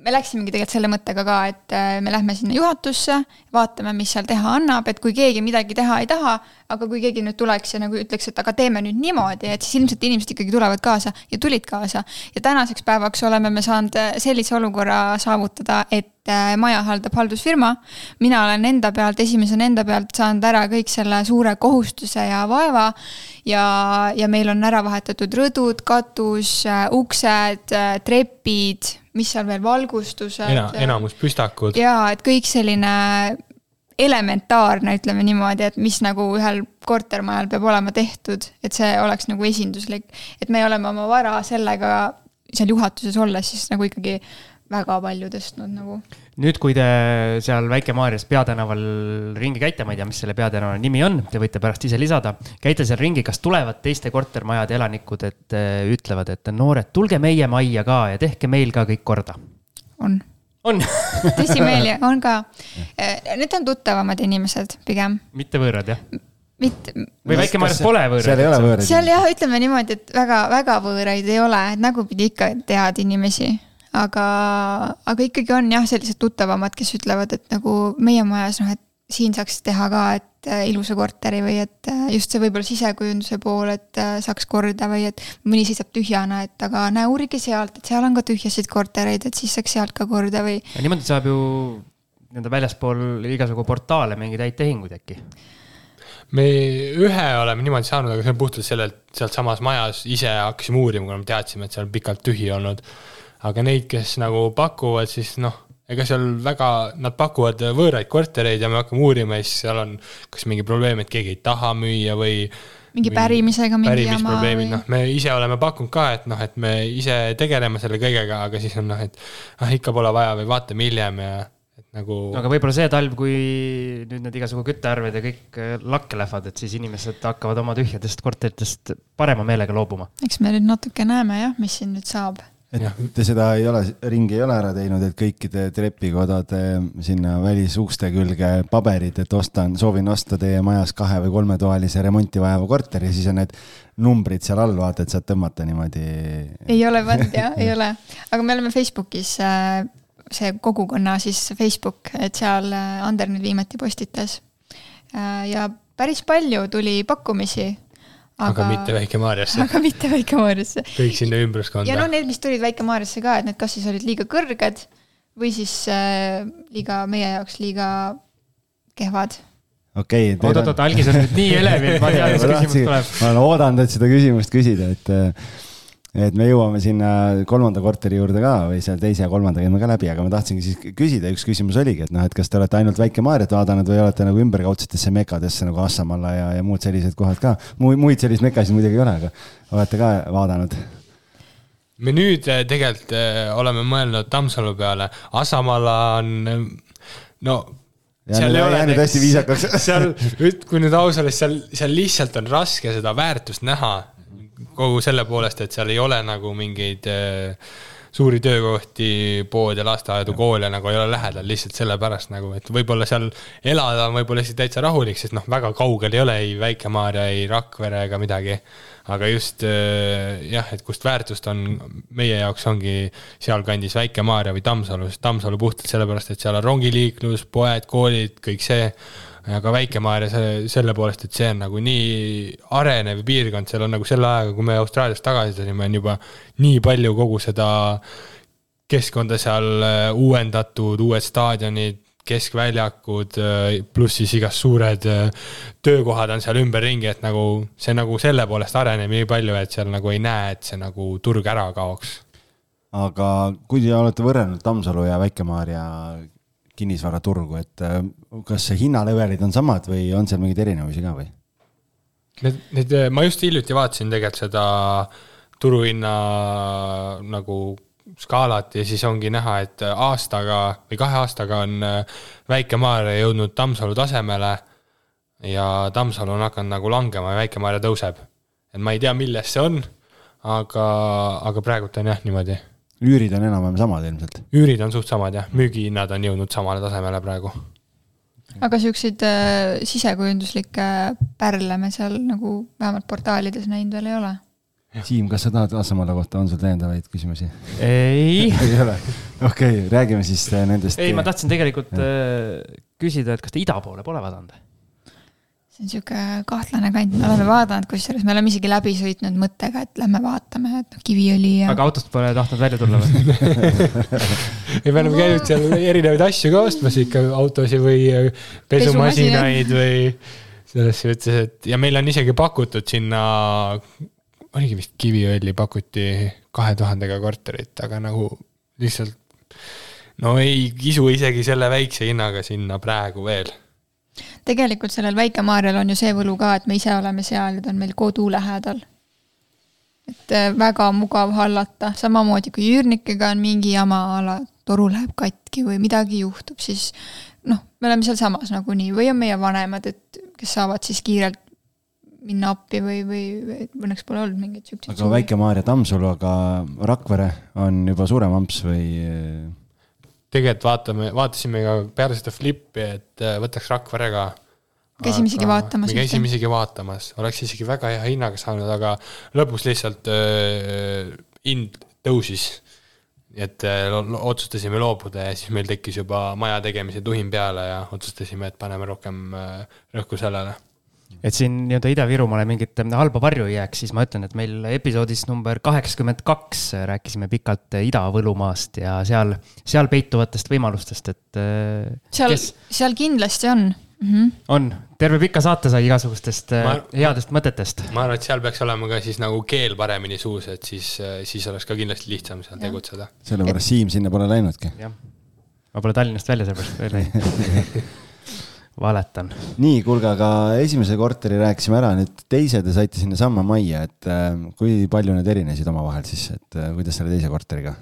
me läksimegi tegelikult selle mõttega ka, et äh, me lähme sinna juhatusse, vaatame, mis seal teha annab, et kui keegi midagi teha ei taha, aga kui keegi nüüd tuleks ja nagu ütleks, et aga teeme nüüd niimoodi, et siis ilmselt inimesed ikkagi tulevad kaasa ja tulid kaasa. ja tänaseks päevaks oleme me saanud äh, sellise olukorra saavutada, et äh, maja haldab haldusfirma. mina olen enda pealt, esimesena enda pealt saanud ära kõik selle suure kohustuse ja vaeva. ja, ja meil on ära vahetatud rõdud, katus, uksed, trepid mis seal veel, valgustused Ena,. enamus püstakud. jaa, et kõik selline elementaarne, ütleme niimoodi, et mis nagu ühel kortermajal peab olema tehtud, et see oleks nagu esinduslik. et me oleme oma vara sellega seal juhatuses olles siis nagu ikkagi väga palju tõstnud nagu. nüüd, kui te seal Väike-Maarjas peatänaval ringi käite, ma ei tea, mis selle peatänava nimi on, te võite pärast ise lisada. käite seal ringi, kas tulevad teiste kortermajade elanikud, et äh, ütlevad, et noored, tulge meie majja ka ja tehke meil ka kõik korda? on. on tõsimeeli, on ka. Äh, need on tuttavamad inimesed pigem. mitte võõrad, jah? mitte. või Väike-Maarjas pole võõraid? seal ei ole võõraid. seal jah, ütleme niimoodi, et väga, väga võõraid ei ole, et nägupidi ikka tead inimesi aga, aga ikkagi on jah, sellised tuttavamad, kes ütlevad, et nagu meie majas noh, et siin saaks teha ka, et äh, ilusa korteri või et äh, just see võib-olla sisekujunduse pool, et äh, saaks korda või et mõni seisab tühjana, et aga näe, uurige sealt, et seal on ka tühjasid kortereid, et siis saaks sealt ka korda või. niimoodi saab ju nii-öelda väljaspool igasugu portaale mingeid häid tehinguid äkki me ühe oleme niimoodi saanud, aga see on puhtalt sellelt, sealtsamas majas ise hakkasime uurima, kuna me teadsime, et seal on pikalt tühi olnud aga neid, kes nagu pakuvad, siis noh, ega seal väga, nad pakuvad võõraid kortereid ja me hakkame uurima ja siis seal on kas mingi probleem, et keegi ei taha müüa või mingi pärimisega mingi pärimisprobleemid või..., noh, me ise oleme pakkunud ka, et noh, et me ise tegeleme selle kõigega, aga siis on noh, et ah, ikka pole vaja või vaatame hiljem ja et nagu. aga võib-olla see talv, kui nüüd need igasugu küttearved ja kõik äh, lakke lähevad, et siis inimesed hakkavad oma tühjadest korteritest parema meelega loobuma. eks me nüüd natuke näeme jah, mis siin nüüd saab et te seda ei ole, ringi ei ole ära teinud, et kõikide trepikodade sinna välisuuste külge paberid, et ostan, soovin osta teie majas kahe või kolmetoalise remonti vajava korteri, siis on need numbrid seal all, vaata, et saad tõmmata niimoodi. ei ole pannud jah, ei ole, aga me oleme Facebookis äh, see kogukonna siis Facebook, et seal äh, Ander nüüd viimati postitas. Äh, ja päris palju tuli pakkumisi aga, mitte Väike-Maarjasse. aga mitte Väike-Maarjasse. kõik sinna ümbruskonda. ja no need, mis tulid Väike-Maarjasse ka, et need kas siis olid liiga kõrged või siis äh, liiga, meie jaoks liiga kehvad okei okay,. oot-oot-oot, algis on nüüd nii elevil, ma tean, mis küsimus tuleb. ma olen oodanud, et seda küsimust küsida, et et me jõuame sinna kolmanda korteri juurde ka või seal teise ja kolmanda käime ka läbi, aga ma tahtsingi siis küsida, üks küsimus oligi, et noh, et kas te olete ainult Väike-Maarjat vaadanud või olete nagu ümberkaudsetesse mekadesse nagu Assamalla ja, ja muud sellised kohad ka. muid selliseid mekasid muidugi ei ole, aga olete ka vaadanud? me nüüd eh, tegelikult eh, oleme mõelnud Tammsalu peale, Assamala on no Ja seal ei ole jäänud hästi viisakaks. seal, kui nüüd aus olla, seal, seal lihtsalt on raske seda väärtust näha kogu selle poolest, et seal ei ole nagu mingeid äh, suuri töökohti, poode, lasteaedu, koole nagu ei ole lähedal lihtsalt sellepärast nagu, et võib-olla seal elada on võib-olla isegi täitsa rahulik, sest noh, väga kaugel ei ole ei Väike-Maarja, ei Rakvere ega midagi. aga just äh, jah, et kust väärtust on meie jaoks ongi sealkandis Väike-Maarja või Tammsalu, sest Tammsalu puhtalt sellepärast, et seal on rongiliiklus, poed, koolid, kõik see aga Väike-Maarja selle, selle poolest, et see on nagu nii arenev piirkond, seal on nagu selle ajaga, kui me Austraaliast tagasi tulime, on juba nii palju kogu seda keskkonda seal äh, uuendatud, uued staadionid, keskväljakud, äh, pluss siis igast suured äh, töökohad on seal ümberringi, et nagu see nagu selle poolest areneb nii palju, et seal nagu ei näe, et see nagu turg ära kaoks. aga kui te olete võrrelnud Tammsalu ja Väike-Maarja kinnisvaraturgu, et äh, kas hinnalevelid on samad või on seal mingeid erinevusi ka või? Need, need, ma just hiljuti vaatasin tegelikult seda turuhinna nagu skaalat ja siis ongi näha, et aastaga või kahe aastaga on äh, Väike-Maarja jõudnud Tammsalu tasemele ja Tammsalu on hakanud nagu langema ja Väike-Maarja tõuseb. et ma ei tea, milles see on, aga, aga praegult on jah niimoodi üürid on enam-vähem samad ilmselt. üürid on suht samad jah, müügihinnad on jõudnud samale tasemele praegu. aga siukseid äh, sisekujunduslikke pärle me seal nagu vähemalt portaalides näinud veel ei ole. Siim, kas sa tahad Assamala kohta, on sul täiendavaid küsimusi? ei, ei ole? okei okay,, räägime siis äh, nendest. ei, ma tahtsin tegelikult äh, küsida, et kas te ida poole pole vaadanud? See on sihuke kahtlane kant, me oleme vaadanud, kusjuures me oleme isegi läbi sõitnud mõttega, et lähme vaatame, et noh, Kiviõli ja aga autost pole tahtnud välja tulla või? ja me oleme käinud seal erinevaid asju ka ostmas ikka, autosid või äh, pesumasinaid või selles suhtes, et ja meil on isegi pakutud sinna, oligi vist Kiviõli pakuti kahe tuhandega korterit, aga nagu lihtsalt no ei kisu isegi selle väikse hinnaga sinna praegu veel. Tegelikult sellel Väike-Maarjal on ju see võlu ka, et me ise oleme seal ja ta on meil kodu lähedal. et äh, väga mugav hallata, samamoodi kui üürnikega on mingi jama a la toru läheb katki või midagi juhtub, siis noh, me oleme sealsamas nagunii või on meie vanemad, et kes saavad siis kiirelt minna appi või, või õnneks pole olnud mingeid siukseid. aga Väike-Maarja Tammsalu, aga Rakvere on juba suurem amps või? Tegelikult vaatame, vaatasime ka peale seda flippi, et äh, võtaks Rakvere ka. Käisime isegi vaatamas me käisime isegi vaatamas, oleks isegi väga hea hinnaga saanud, aga lõpus lihtsalt äh, hind tõusis. et äh, otsustasime loobuda ja siis meil tekkis juba maja tegemise tuhin peale ja otsustasime, et paneme rohkem äh, rõhku sellele. Et siin nii-öelda Ida-Virumaale mingit äh, halba varju ei jääks, siis ma ütlen, et meil episoodis number kaheksakümmend kaks rääkisime pikalt äh, Ida-Võlumaast ja seal, seal peituvatest võimalustest, et äh, seal kes, seal kindlasti on mm. -hmm. on, terve pika saate sai igasugustest äh, Ma- headest mõtetest. ma arvan, et seal peaks olema ka siis nagu keel paremini suus, et siis, siis oleks ka kindlasti lihtsam seal Jah. tegutseda. sellepärast Siim sinna pole läinudki. jah, ma pole Tallinnast välja seepärast veel läinud. valetan. nii, kuulge, aga esimese korteri rääkisime ära, nüüd teise te saite sinnasamma majja, et äh, kui palju need erinesid omavahel siis, et äh, kuidas selle teise korteriga?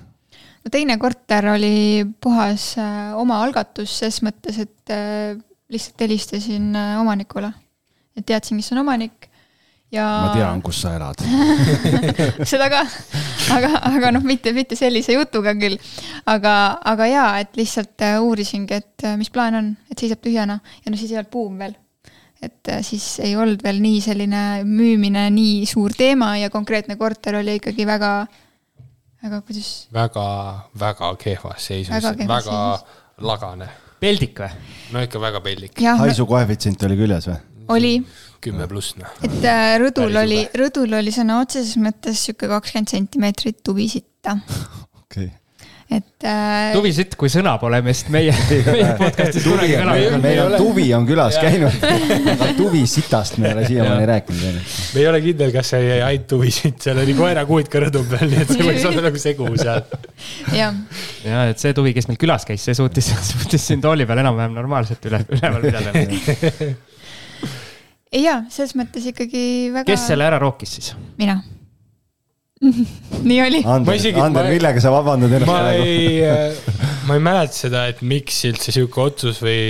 no teine korter oli puhas äh, omaalgatus ses mõttes, et lihtsalt helistasin omanikule. et teadsin, kes on omanik ja. ma tean, kus sa elad. seda ka, aga, aga noh, mitte, mitte sellise jutuga küll. aga, aga jaa, et lihtsalt äh, uurisingi, et äh, mis plaan on, et seisab tühjana ja no siis ei olnud buum veel. et äh, siis ei olnud veel nii selline müümine nii suur teema ja konkreetne korter oli ikkagi väga, väga kuidas väga, väga kehvas seisus, Väga väga seisus. lagane. peldik või? no ikka väga pellik, jah, haisu koefitsient oli küljes või? oli, kümme pluss noh. et äh, rõdul Päris oli rõdul oli sõna otseses mõttes sihuke kakskümmend sentimeetrit tuvisitta, okei. et äh,. tuvisitt kui sõna pole meist meie, meie podcast'is kunagi kõlanud. meil on tuvi on külas käinud, aga tuvi sitast me ei ole siiamaani rääkinud. me ei ole kindel, kas see jäi ainult huvisid, seal oli koerakuut ka rõdu peal, nii et see võis olla nagu segu seal. jah, ja et see tuvi, kes meil külas käis, see suutis, suutis siin tooli peal enam-vähem normaalselt üle, üleval pidada. Ei jaa, selles mõttes ikkagi väga. kes selle ära rookis siis? mina. nii oli. Ma Ander Ander, millega sa vabandad ennast ma praegu? ei, ma ei mäleta seda, et miks üldse sihuke otsus või.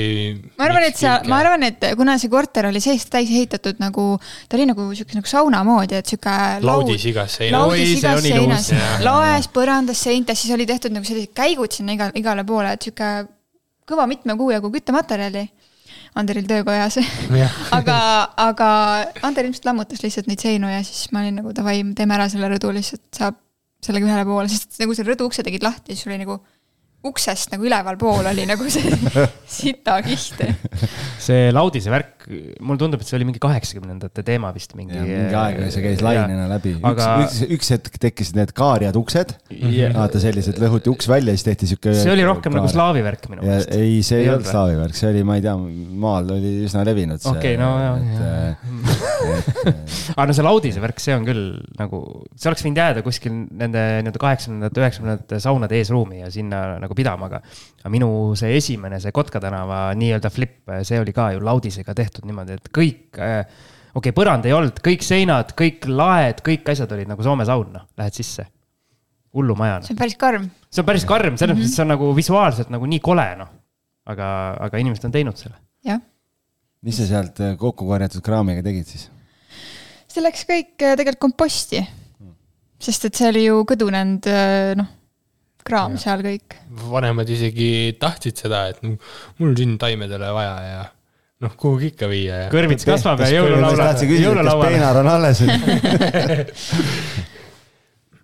ma arvan, et sa, ma arvan, et kuna see korter oli seest täis ehitatud nagu, ta oli nagu sihuke nagu sauna moodi, et sihuke. laudis igas seinas. Laudis see igas seinas laes, põrandas, seintes, siis oli tehtud nagu sellised käigud sinna iga, igale poole, et sihuke kõva mitme kuu jagu küttematerjali Anderil töökojas. aga, aga Ander ilmselt lammutas lihtsalt neid seinu ja siis ma olin nagu davai, teeme ära selle rõdu, lihtsalt saab sellega ühele poole, sest nagu selle rõdu ukse tegid lahti, siis oli nagu uksest nagu ülevalpool oli nagu see sitakiht. see laudise värk, mulle tundub, et see oli mingi kaheksakümnendate teema vist mingi. mingi aeg see käis lainena läbi, üks aga-, üks, üks hetk tekkisid need kaarjad uksed, vaata sellised, lõhuti uks välja, siis tehti sihuke. see oli rohkem nagu slaavi värk minu meelest. ei, see Ei olnud slaavi värk, see oli, ma ei tea, maal oli üsna levinud see. Okei, no jaa, jaa. aga no see laudise värk, see on küll nagu, see oleks võinud jääda kuskil nende nii-öelda kaheksakümnendate, üheksakümnendate saunade eesruumi ja sinna nagu pidama, aga. aga minu see esimene, see Kotka tänava nii-öelda flip, see oli ka ju laudisega tehtud niimoodi, et kõik äh,. okei okay,, põrand ei olnud, kõik seinad, kõik laed, kõik asjad olid nagu Soome saun, noh, lähed sisse. hullumajane, see on päris karm. see on päris karm, selles mõttes, et see on nagu visuaalselt nagu nii kole, noh. aga, aga inimesed on teinud selle. jah, mis sa sealt äh, kokku korjatud kraamiga tegid siis? see läks kõik äh, tegelikult komposti. sest et see oli ju kõdunenud, noh, kraam seal kõik. vanemad isegi tahtsid seda, et mul on siin taimedele vaja ja noh, kuhugi ikka viia ja. kõrvits kasvab ja kas jõululauale. peenar on alles.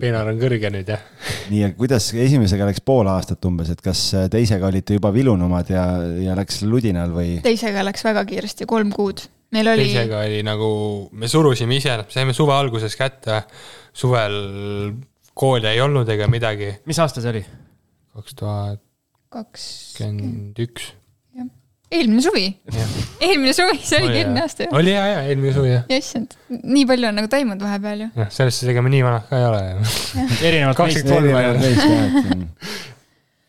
peenar on kõrge nüüd jah. nii, ja kuidas esimesega läks pool aastat umbes, et kas teisega olite juba vilunumad ja, ja läks ludinal või? teisega läks väga kiiresti, kolm kuud. meil oli, teisega oli nagu, me surusime ise, saime suve alguses kätte, suvel kooli ei olnud ega midagi, mis aasta see oli? kaks tuhat kaks, kakskümmend üks. Eelmine suvi, eelmine suvi, see oligi eelmine aasta ju. oli ja, ja eelmine suvi jah. ja issand, nii palju on nagu toimunud vahepeal ju. jah, selles suhtes ega me nii vanad ka ei ole ju. erinevalt meist. kakskümmend kolm kolm.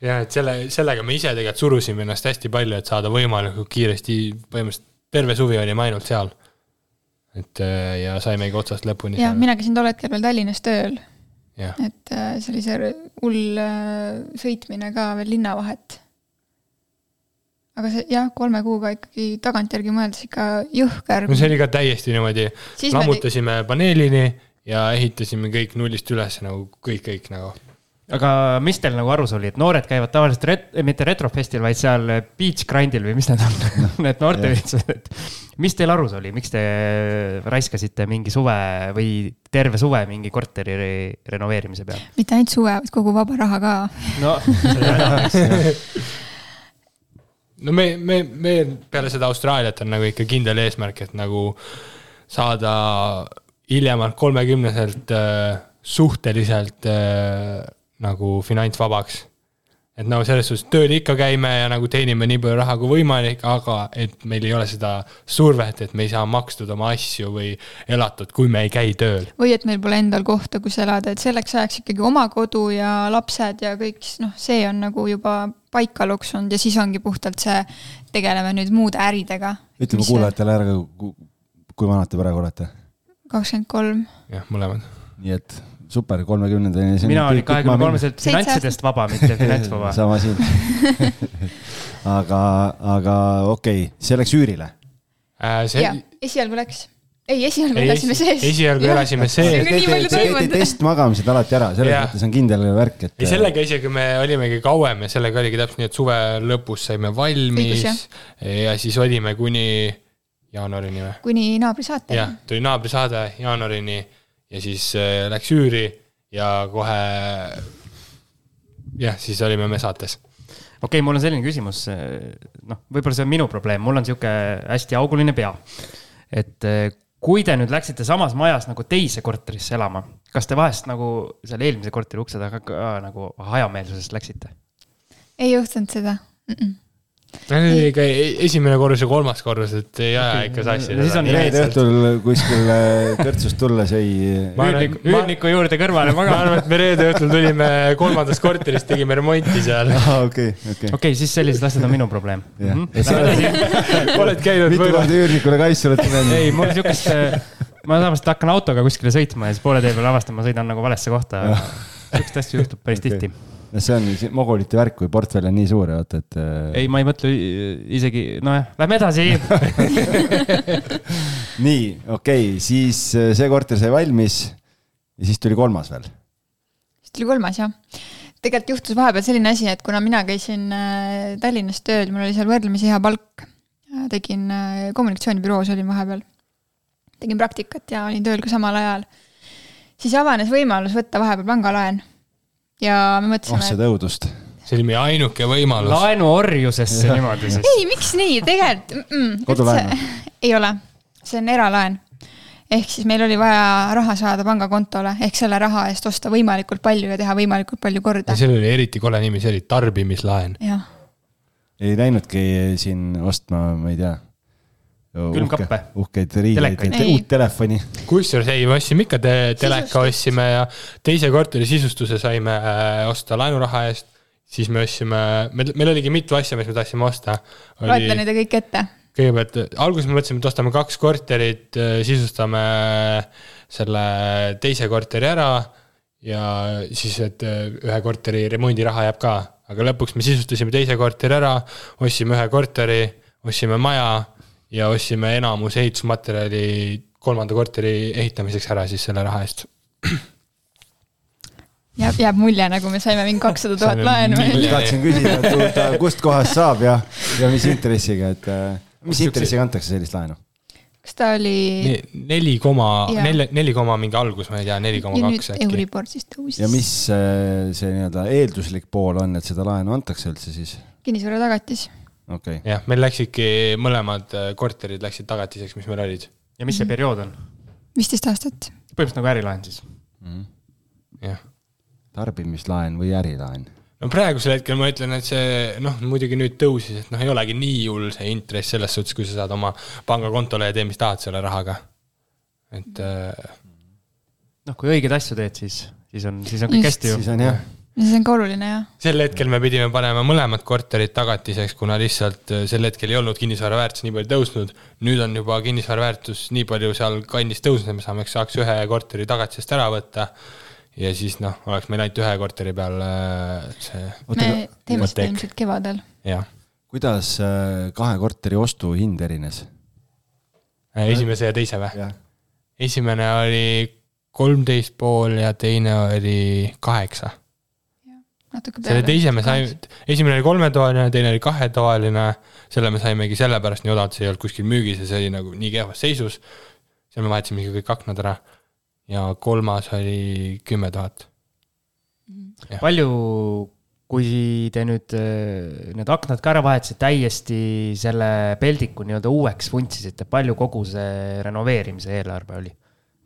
jah, et selle, sellega me ise tegelikult surusime ennast hästi palju, et saada võimalikult kiiresti, põhimõtteliselt terve suvi olime ainult seal. et äh, ja saimegi otsast lõpuni ja seal. mina käisin tol hetkel veel Tallinnas tööl, jah, et äh, see oli see hull äh, sõitmine ka veel linna vahet. Aga see jah, kolme kuuga ikkagi tagantjärgi mõeldes ikka jõhker. no see oli ka täiesti niimoodi, Siis me- lammutasime paneelini ja ehitasime kõik nullist üles nagu kõik, kõik nagu. aga mis teil nagu arus oli, et noored käivad tavaliselt ret-, mitte retrofestil, vaid seal beach grind'il või mis need on, need noorteüritused, et mis teil arus oli, miks te raiskasite mingi suve või terve suve mingi korteri re renoveerimise peale? mitte ainult suve, vaid kogu vaba raha ka. no seda enam, eks. No me, me, me peale seda Austraaliat on nagu ikka kindel eesmärk, et nagu saada hiljemalt kolmekümneselt äh, suhteliselt äh, nagu finantsvabaks. Et nagu selles suhtes tööl ikka käime ja nagu teenime nii palju raha kui võimalik, aga et meil ei ole seda survet, et me ei saa makstud oma asju või elatud, kui me ei käi tööl. või et meil pole endal kohta, kus elada, et selleks ajaks ikkagi oma kodu ja lapsed ja kõik, noh, see on nagu juba paika loksunud ja siis ongi puhtalt see, tegeleme nüüd muude äridega. ütleme. kuulajatele ära, kui vanad te praegu olete. kakskümmend kolm. jah, mõlemad. nii et super, kolmekümnendani. mina olin kahekümne kolmeselt finantsidest vaba, mitte finantsvaba. sama siin. aga, aga okei okay., see läks üürile. Äh, see jaa, esialgu läks. ei, esialgu Ei, elasime sees. esialgu elasime sees. testmagamised alati ära, selles mõttes on kindel värk, et. ei, sellega isegi me olimegi kauem ja sellega oligi täpselt nii, et suve lõpus saime valmis Õigus, ja siis olime kuni jaanuarini või? kuni naabri saateni jah, tuli naabrisaade jaanuarini ja siis äh, läks üüri ja kohe jah, siis olime me saates. okei okay,, mul on selline küsimus, noh, võib-olla see on minu probleem, mul on sihuke hästi auguline pea. et eh, kui te nüüd läksite samas majas nagu teise korterisse elama, kas te vahest nagu seal eelmise korteri ukse taga ka nagu hajameelsusest läksite? ei juhtunud seda mm. -mm. Ikka e-, esimene korrus ja kolmas korrus, et ei aja ikka sassi reede õhtul kuskil äh, kõrtsust tulles ei. Ma üürniku, juurde kõrvale ma magama. arvan, et me reede õhtul tulime kolmandast korterist, tegime remonti seal. okei, okei. okei, siis sellised asjad on minu probleem. Mhm. Oled- oled käinud mitu korda üürnikule kaitse olete ei, läinud? mul siukest, ma tavaliselt hakkan autoga kuskile sõitma ja siis poole tee peal avastan, ma sõidan nagu valesse kohta. siukest asju juhtub päris tihti. No see on mogulite värk, kui portfell on nii suur, vaata, et. ei, ma ei mõtle isegi, nojah, lähme edasi. nii, okei okay,, siis äh, see korter sai valmis ja siis tuli kolmas veel. siis tuli kolmas jah. tegelikult juhtus vahepeal selline asi, et kuna mina käisin äh, Tallinnas tööl, mul oli seal võrdlemisi hea palk. tegin äh, kommunikatsioonibüroos olin vahepeal. tegin praktikat ja olin tööl ka samal ajal. siis avanes võimalus võtta vahepeal pangalaen. Ja me oh mõtlesime, seda õudust. see oli meie ainuke võimalus. laenuorjusesse niimoodi siis. ei, miks nii, tegelikult mm -mm, Kodulaenu. üldse ei ole, see on eralaen. ehk siis meil oli vaja raha saada pangakontole, ehk selle raha eest osta võimalikult palju ja teha võimalikult palju korda ja. sellel oli eriti kole nimi, see oli tarbimislaen. ei läinudki siin ostma, ma ei tea. Külmkappe. uhkeid riideid uut telefoni. kusjuures ei, me ostsime ikka te teleka ostsime ja teise korteri sisustuse saime äh, osta laenuraha eest. siis me ostsime, meil, meil oligi mitu asja, mis me tahtsime osta. loetle neid kõik ette. kõigepealt alguses me mõtlesime, et ostame kaks korterit, sisustame selle teise korteri ära ja siis, et äh, ühe korteri remondiraha jääb ka, aga lõpuks me sisustasime teise korteri ära, ostsime ühe korteri, ostsime maja ja ostsime enamus ehitusmaterjali kolmanda korteri ehitamiseks ära siis selle raha eest. jääb, jääb mulje, nagu me saime mingi kakssada tuhat laenu. tahtsin küsida, et huvitav, kust kohast saab ja, ja mis intressiga, et äh, mis intressiga antakse sellist laenu? kas ta oli neli koma, neli, neli koma mingi algus, ma ei tea, neli koma ja kaks äkki. Euribor siis tõusis ja. mis äh, see nii-öelda eelduslik pool on, et seda laenu antakse üldse siis? kinnisvara tagatis. okay., jah, meil läksidki mõlemad äh, korterid läksid tagatiseks, mis meil olid. ja mis see periood on? viisteist aastat. põhimõtteliselt nagu ärilaen siis. jah. tarbimislaen või ärilaen? no praegusel hetkel ma ütlen, et see noh, muidugi nüüd tõusis, et noh, ei olegi nii hull see intress selles suhtes, kui sa saad oma pangakontole ja tee, mis tahad selle rahaga. et äh, noh, kui õigeid asju teed, siis, siis on, siis on kõik Just. hästi ju siis. on jah, see on ka oluline jah. sel hetkel me pidime panema mõlemad korterid tagatiseks, kuna lihtsalt äh, sel hetkel ei olnud kinnisvara väärtus nii palju tõusnud. nüüd on juba kinnisvara väärtus nii palju seal kandis tõusnud, et me saame, saaks ühe korteri tagatisest ära võtta. ja siis noh, oleks meil ainult ühe korteri peal äh, see, me teeme seda ilmselt kevadel. kuidas äh, kahe korteri ostuhind erines? esimese ja teise või? esimene oli kolmteist pool ja teine oli kaheksa. Natuke selle peale. teise me saime, esimene oli kolmetoaline, teine oli kahetoaline. selle me saimegi sellepärast nii odavalt, see ei olnud kuskil müügis ja see oli nagu nii kehvas seisus. seal me vahetasimegi kõik aknad ära. ja kolmas oli kümme tuhat. palju, kui te nüüd äh, need aknad ka ära vahetasite, täiesti selle peldiku nii-öelda uueks vuntsisite, palju kogu see renoveerimise eelarve oli?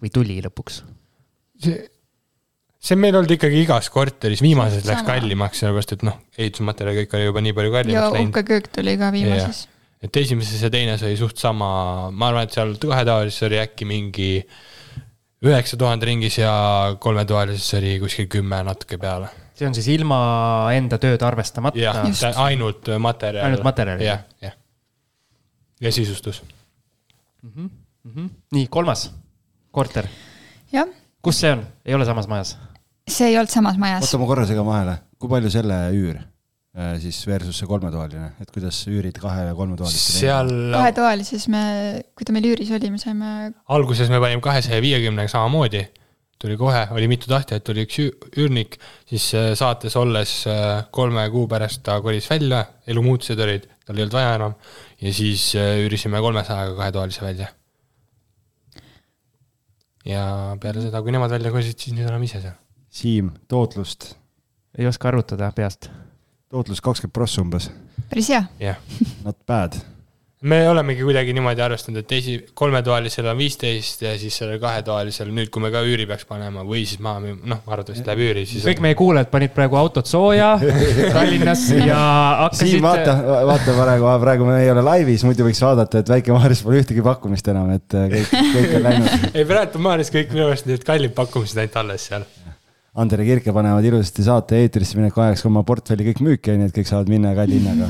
või tuli lõpuks? see, see on meil olnud ikkagi igas korteris, viimases läks kallimaks, sellepärast et noh, ehitusmaterjal kõik oli juba nii palju ja kallimaks läinud. uhke köök tuli ka viimases. et esimeses ja teines oli suht sama, ma arvan, et seal kahetoalises oli äkki mingi üheksa tuhande ringis ja kolmetoalises oli kuskil kümme natuke peale. see on siis ilma enda tööd arvestamata jah, ainult materjal. Ainult materjali. jah, jah. ja sisustus. mm. -hmm. nii, kolmas korter, jah, kus see on, ei ole samas majas? See ei olnud samas majas oota, ma korra segan vahele, kui palju selle üür äh, siis versus see kolmetoaline, et kuidas üürid kahe ja kolmetoalist? seal kahetoalises me, kui ta meil üüris oli, me saime, alguses me panime kahesaja viiekümnega samamoodi, tuli kohe, oli mitu tahtjat, tuli üks üür- üürnik, siis äh, saates olles äh, kolme kuu pärast ta kolis välja, elumuutused olid, tal ei olnud vaja enam ja siis üürisime kolmesajaga kahetoalise välja. ja peale seda, kui nemad välja kolisid, siis nüüd oleme ise seal. Siim, tootlust, ei oska arvutada peast. tootlus kakskümmend prossa umbes, päris hea. jah, not bad. me olemegi kuidagi niimoodi arvestanud, et esi, kolmetoalisel on viisteist ja siis sellel kahetoalisel nüüd, kui me ka üüri peaks panema või siis maha müüma, noh, arvatavasti läheb üüri, siis kõik meie kuulajad panid praegu autot sooja Tallinnas ja hakkasid Siim, vaata, vaata praegu, praegu me ei ole laivis, muidu võiks vaadata, et Väike-Maarjas pole ühtegi pakkumist enam, et äh, kõik, kõik on läinud. ei, praegu on maailmas kõik minu arust need kallid pakkumised ainult alles seal. Ander ja Kirke panevad ilusasti saate eetrisse mineku ajaks oma portfelli kõik müüki, onju, et kõik saavad minna kalli hinnaga.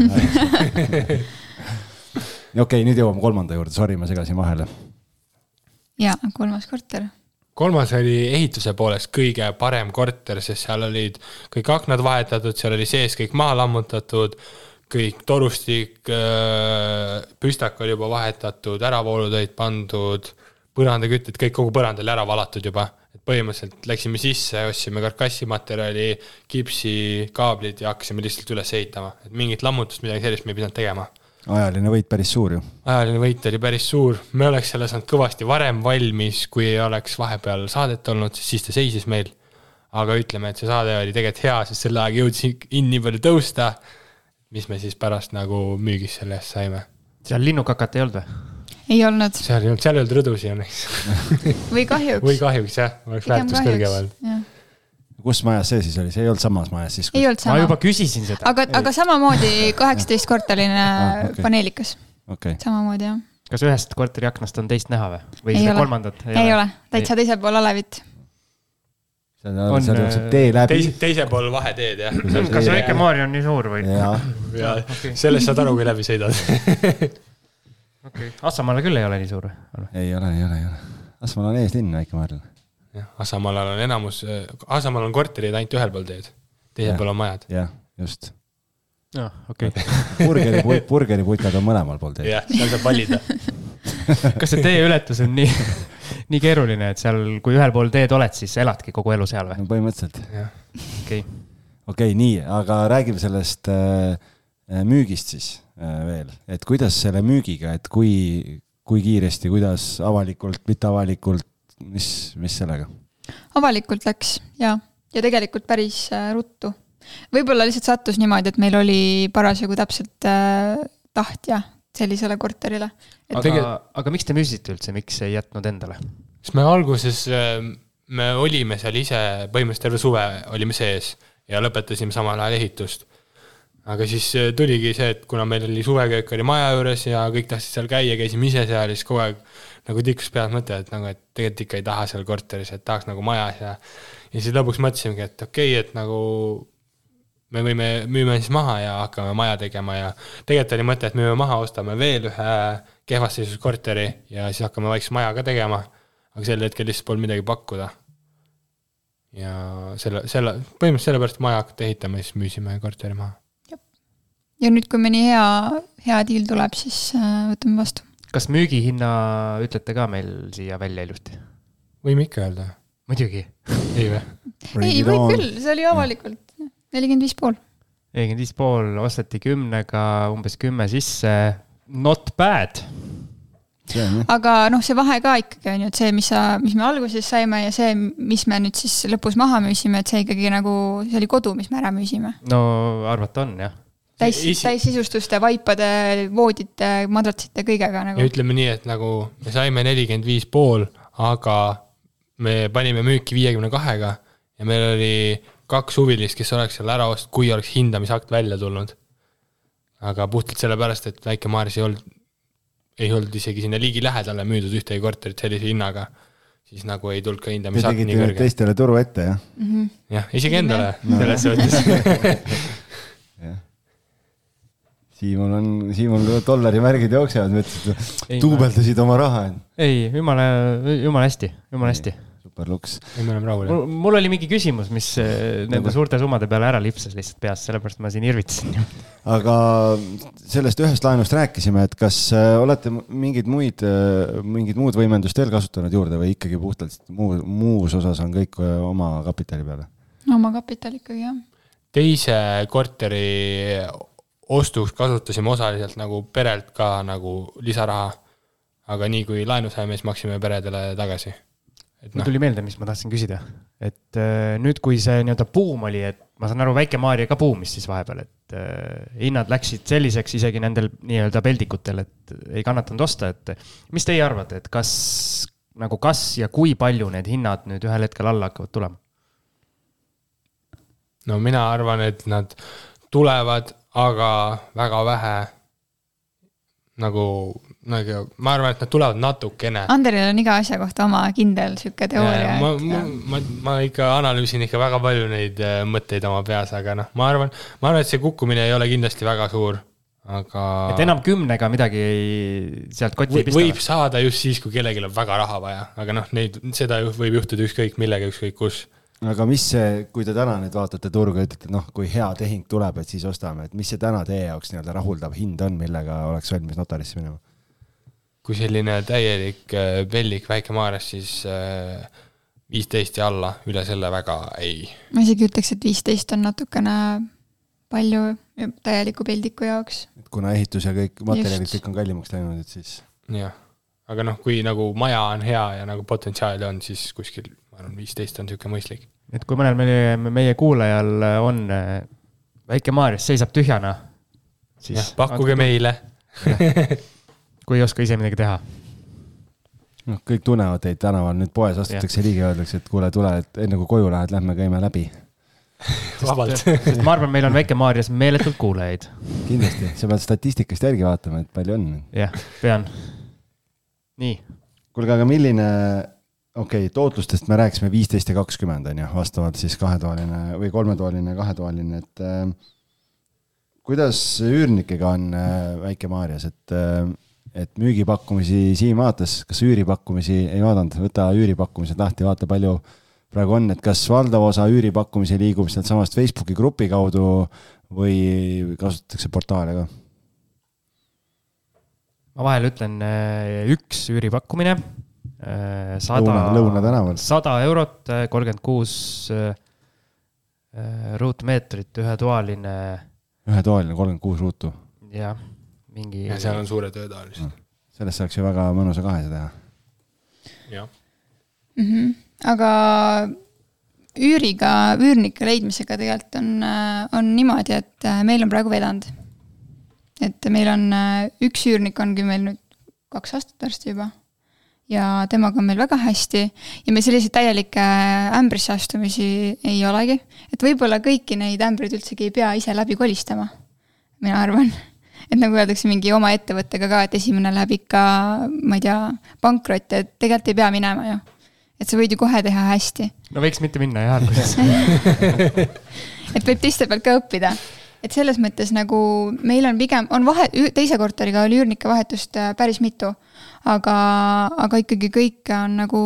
okei, nüüd jõuame kolmanda juurde, sorry, ma segasin vahele. ja kolmas korter. kolmas oli ehituse poolest kõige parem korter, sest seal olid kõik aknad vahetatud, seal oli sees kõik maha lammutatud, kõik torustik, püstak oli juba vahetatud, äravoolud olid pandud, põrandakütted, kõik kogu põrand oli ära valatud juba. Põhimõtteliselt läksime sisse, ostsime karkassimaterjali, kipsi, kaablid ja hakkasime lihtsalt üles ehitama, et mingit lammutust, midagi sellist me ei pidanud tegema ajaline võit päris suur ju. ajaline võit oli päris suur, me oleks selle saanud kõvasti varem valmis, kui ei oleks vahepeal saadet olnud, siis ta seisis meil. aga ütleme, et see saade oli tegelikult hea, sest selle ajaga jõudis hind nii palju tõusta, mis me siis pärast nagu müügis selle eest saime. seal linnukakat ei olnud või? Ei olnud seal ei olnud, seal ei olnud rõdusid õnneks. või kahjuks. või kahjuks jah, oleks väärtus kõrgem olnud. kus majas see siis oli, see ei olnud samas majas siis? ei olnud ma juba sama, küsisin seda. aga, aga samamoodi kaheksateistkorteline Ah, okei. paneelikas, okei, samamoodi jah. kas ühest korteri aknast on teist näha või? või Ei seda ole. kolmandat? ei ole, täitsa teisel pool alevit. seal On, seal jookseb äh, tee läbi teise, teise pool vaheteed jah. kas väike Maarja on nii suur või? ja ja sellest saad aru, kui läbi sõidad. okei, Assamaale küll ei ole nii suur või? ei ole, ei ole, ei ole. Asmal on eeslinn Väike-Maarjal. jah, Asamaal on enamus, Asamaal on korterid ainult ühel pool teed, teisel pool on majad. jah, just. aa, okei. burgeri, burgeriputad on mõlemal pool teed. jah, seal saab valida. kas see teeületus on nii, nii keeruline, et seal, kui ühel pool teed oled, siis eladki kogu elu seal või? no põhimõtteliselt. okei, okei, nii, aga räägime sellest äh, äh, müügist siis äh, veel, et kuidas selle müügiga, et kui, kui kiiresti, kuidas avalikult, mitteavalikult, mis, mis sellega? avalikult läks ja, ja tegelikult päris äh, ruttu. võib-olla lihtsalt sattus niimoodi, et meil oli parasjagu täpselt äh, tahtja sellisele korterile. aga Tegel-, aga miks te müüsite üldse, miks ei jätnud endale? sest me alguses, me olime seal ise põhimõtteliselt terve suve olime sees ja lõpetasime samal ajal ehitust. Aga siis äh, tuligi see, et kuna meil oli suveköök oli maja juures ja kõik tahtsid seal käia, käisime ise seal siis kogu aeg nagu tikkus peas mõte, et nagu, et tegelikult ikka ei taha seal korteris, et tahaks nagu majas ja ja siis lõpuks mõtlesimegi, et okei okay,, et nagu me võime, müüme siis maha ja hakkame maja tegema ja tegelikult oli mõte, et müüme maha, ostame veel ühe kehvas seisus korteri ja siis hakkame vaikselt maja ka tegema aga sel hetkel lihtsalt polnud midagi pakkuda. ja selle, selle, põhimõtteliselt sellepärast maja hakati ehitama siis müüsime korteri maha. Ja nüüd, kui mõni hea, hea diil tuleb, siis äh, võtame vastu. kas müügihinna ütlete ka meil siia välja ilusti? võime ikka öelda, muidugi. ei või? ei, võib küll, see oli avalikult nelikümmend viis pool. nelikümmend viis pool osteti kümnega umbes kümme sisse, not bad. aga noh, see vahe ka ikkagi on ju, et see, mis sa, mis me alguses saime ja see, mis me nüüd siis lõpus maha müüsime, et see ikkagi nagu, see oli kodu, mis me ära müüsime. no arvata on jah. Täis Esi-, täissisustuste, vaipade, voodite, madratsite, kõigega ja nagu. ütleme nii, et nagu me saime nelikümmend viis pool, aga me panime müüki viiekümne kahega ja meil oli kaks huvilist, kes oleks seal ära ostnud, kui oleks hindamisakt välja tulnud. aga puhtalt sellepärast, et Väike-Maarjas ei olnud, ei olnud isegi sinna ligilähedale müüdud ühtegi korterit sellise hinnaga, siis nagu ei tulnud ka hindamisakt nii kõrge. teistele turu ette, jah? jah, isegi endale No. selles suhtes. Siimul on, Siimul dollarimärgid jooksevad, mõtlesid, duubeldasid oma raha, ei, jumala, jumala hästi, jumala hästi. super luks. ei, me oleme rahul. mul oli mingi küsimus, mis eh, nende suurte summade peale ära lipsas lihtsalt peast, sellepärast ma siin irvitasin. aga sellest ühest laenust rääkisime, et kas äh, olete mingeid muid, mingit muud võimendust veel kasutanud juurde või ikkagi puhtalt muu, muus osas on kõik oma kapitali peale? oma kapital ikkagi jah. teise korteri ostuks kasutasime osaliselt nagu perelt ka nagu lisaraha. aga nii kui laenu saime, siis maksime peredele tagasi. mul noh, tuli meelde, mis ma tahtsin küsida, et eh, nüüd, kui see nii-öelda buum oli, et ma saan aru, Väike-Maarja ka buumis siis vahepeal, et eh, hinnad läksid selliseks isegi nendel nii-öelda peldikutel, et ei kannatanud osta, et mis teie arvate, et kas nagu kas ja kui palju need hinnad nüüd ühel hetkel alla hakkavad tulema? no mina arvan, et nad tulevad, aga väga vähe nagu, nagu ma arvan, et nad tulevad natukene. Anderil on iga asja kohta oma kindel sihuke teooria. ma, ma, ma, ma ikka analüüsin ikka väga palju neid äh, mõtteid oma peas, aga noh, ma arvan, ma arvan, et see kukkumine ei ole kindlasti väga suur, aga. et enam kümnega midagi ei, sealt kotti ei pista võib? saada just siis, kui kellelgi on väga raha vaja, aga noh, neid, seda ju võib juhtuda ükskõik millega, ükskõik kus. Aga mis see, kui te täna nüüd vaatate turgu ja ütlete, noh, kui hea tehing tuleb, et siis ostame, et mis see täna teie jaoks nii-öelda rahuldav hind on, millega oleks valmis notarisse minema? kui selline täielik äh, pellik Väike-Maarjas, siis äh, viisteist ja alla, üle selle väga ei. ma isegi ütleks, et viisteist on natukene palju täieliku pildiku jaoks. kuna ehitus ja kõik materjalid kõik on kallimaks läinud, et siis jah, aga noh, kui nagu maja on hea ja nagu potentsiaali on, siis kuskil, arvan, viisteist on niisugune mõistlik. et kui mõnel meie, meie kuulajal on eh, Väike-Maarjas seisab tühjana, siis jah, pakkuge. meile. kui ei oska ise midagi teha. noh, kõik tunnevad teid tänaval, nüüd poes astutakse ligi ja öeldakse, et kuule, tule, et enne kui koju lähed, lähme käime läbi. vabalt. sest ma arvan, meil on Väike-Maarjas meeletult kuulajaid. kindlasti, sa pead statistikast järgi vaatama, et palju on. jah, pean. nii, kuulge, aga milline, okei okay,, tootlustest me rääkisime viisteist ja kakskümmend on ju, vastavalt siis kahetoaline või kolmetoaline kahetoaline, et äh, kuidas üürnikega on äh, Väike-Maarjas, et äh, et müügipakkumisi Siim vaatas, kas üüripakkumisi ei vaadanud, võta üüripakkumised lahti, vaata palju praegu on, et kas valdav osa üüripakkumisi liigub sealtsamast Facebooki grupi kaudu või kasutatakse portaale ka? ma vahel ütlen eh, üks üüripakkumine Äh, sada Lõuna- Lõuna tänaval. sada eurot, kolmkümmend kuus äh, ruutmeetrit, ühetoaline ühetoaline kolmkümmend kuus ruutu, jah, mingi. ja seal on suured öötoalised. sellest saaks ju väga mõnusa kahese teha. jah, mm. -hmm. aga üüriga, üürnike leidmisega tegelikult on, on niimoodi, et äh, meil on praegu vedanud. et meil on äh, üks üürnik ongi meil nüüd kaks aastat varsti juba ja temaga on meil väga hästi ja meil selliseid täielikke ämbrisse astumisi ei olegi. et võib-olla kõiki neid ämbreid üldsegi ei pea ise läbi kolistama, mina arvan et nagu öeldakse mingi oma ettevõttega ka, et esimene läheb ikka, ma ei tea, pankrotti, et tegelikult ei pea minema ju. et sa võid ju kohe teha hästi. no võiks mitte minna jah alguses et võib teiste pealt ka õppida. Et selles mõttes nagu meil on pigem, on vahe, teise korteriga oli üürnike vahetust äh, päris mitu, aga, aga ikkagi kõike on nagu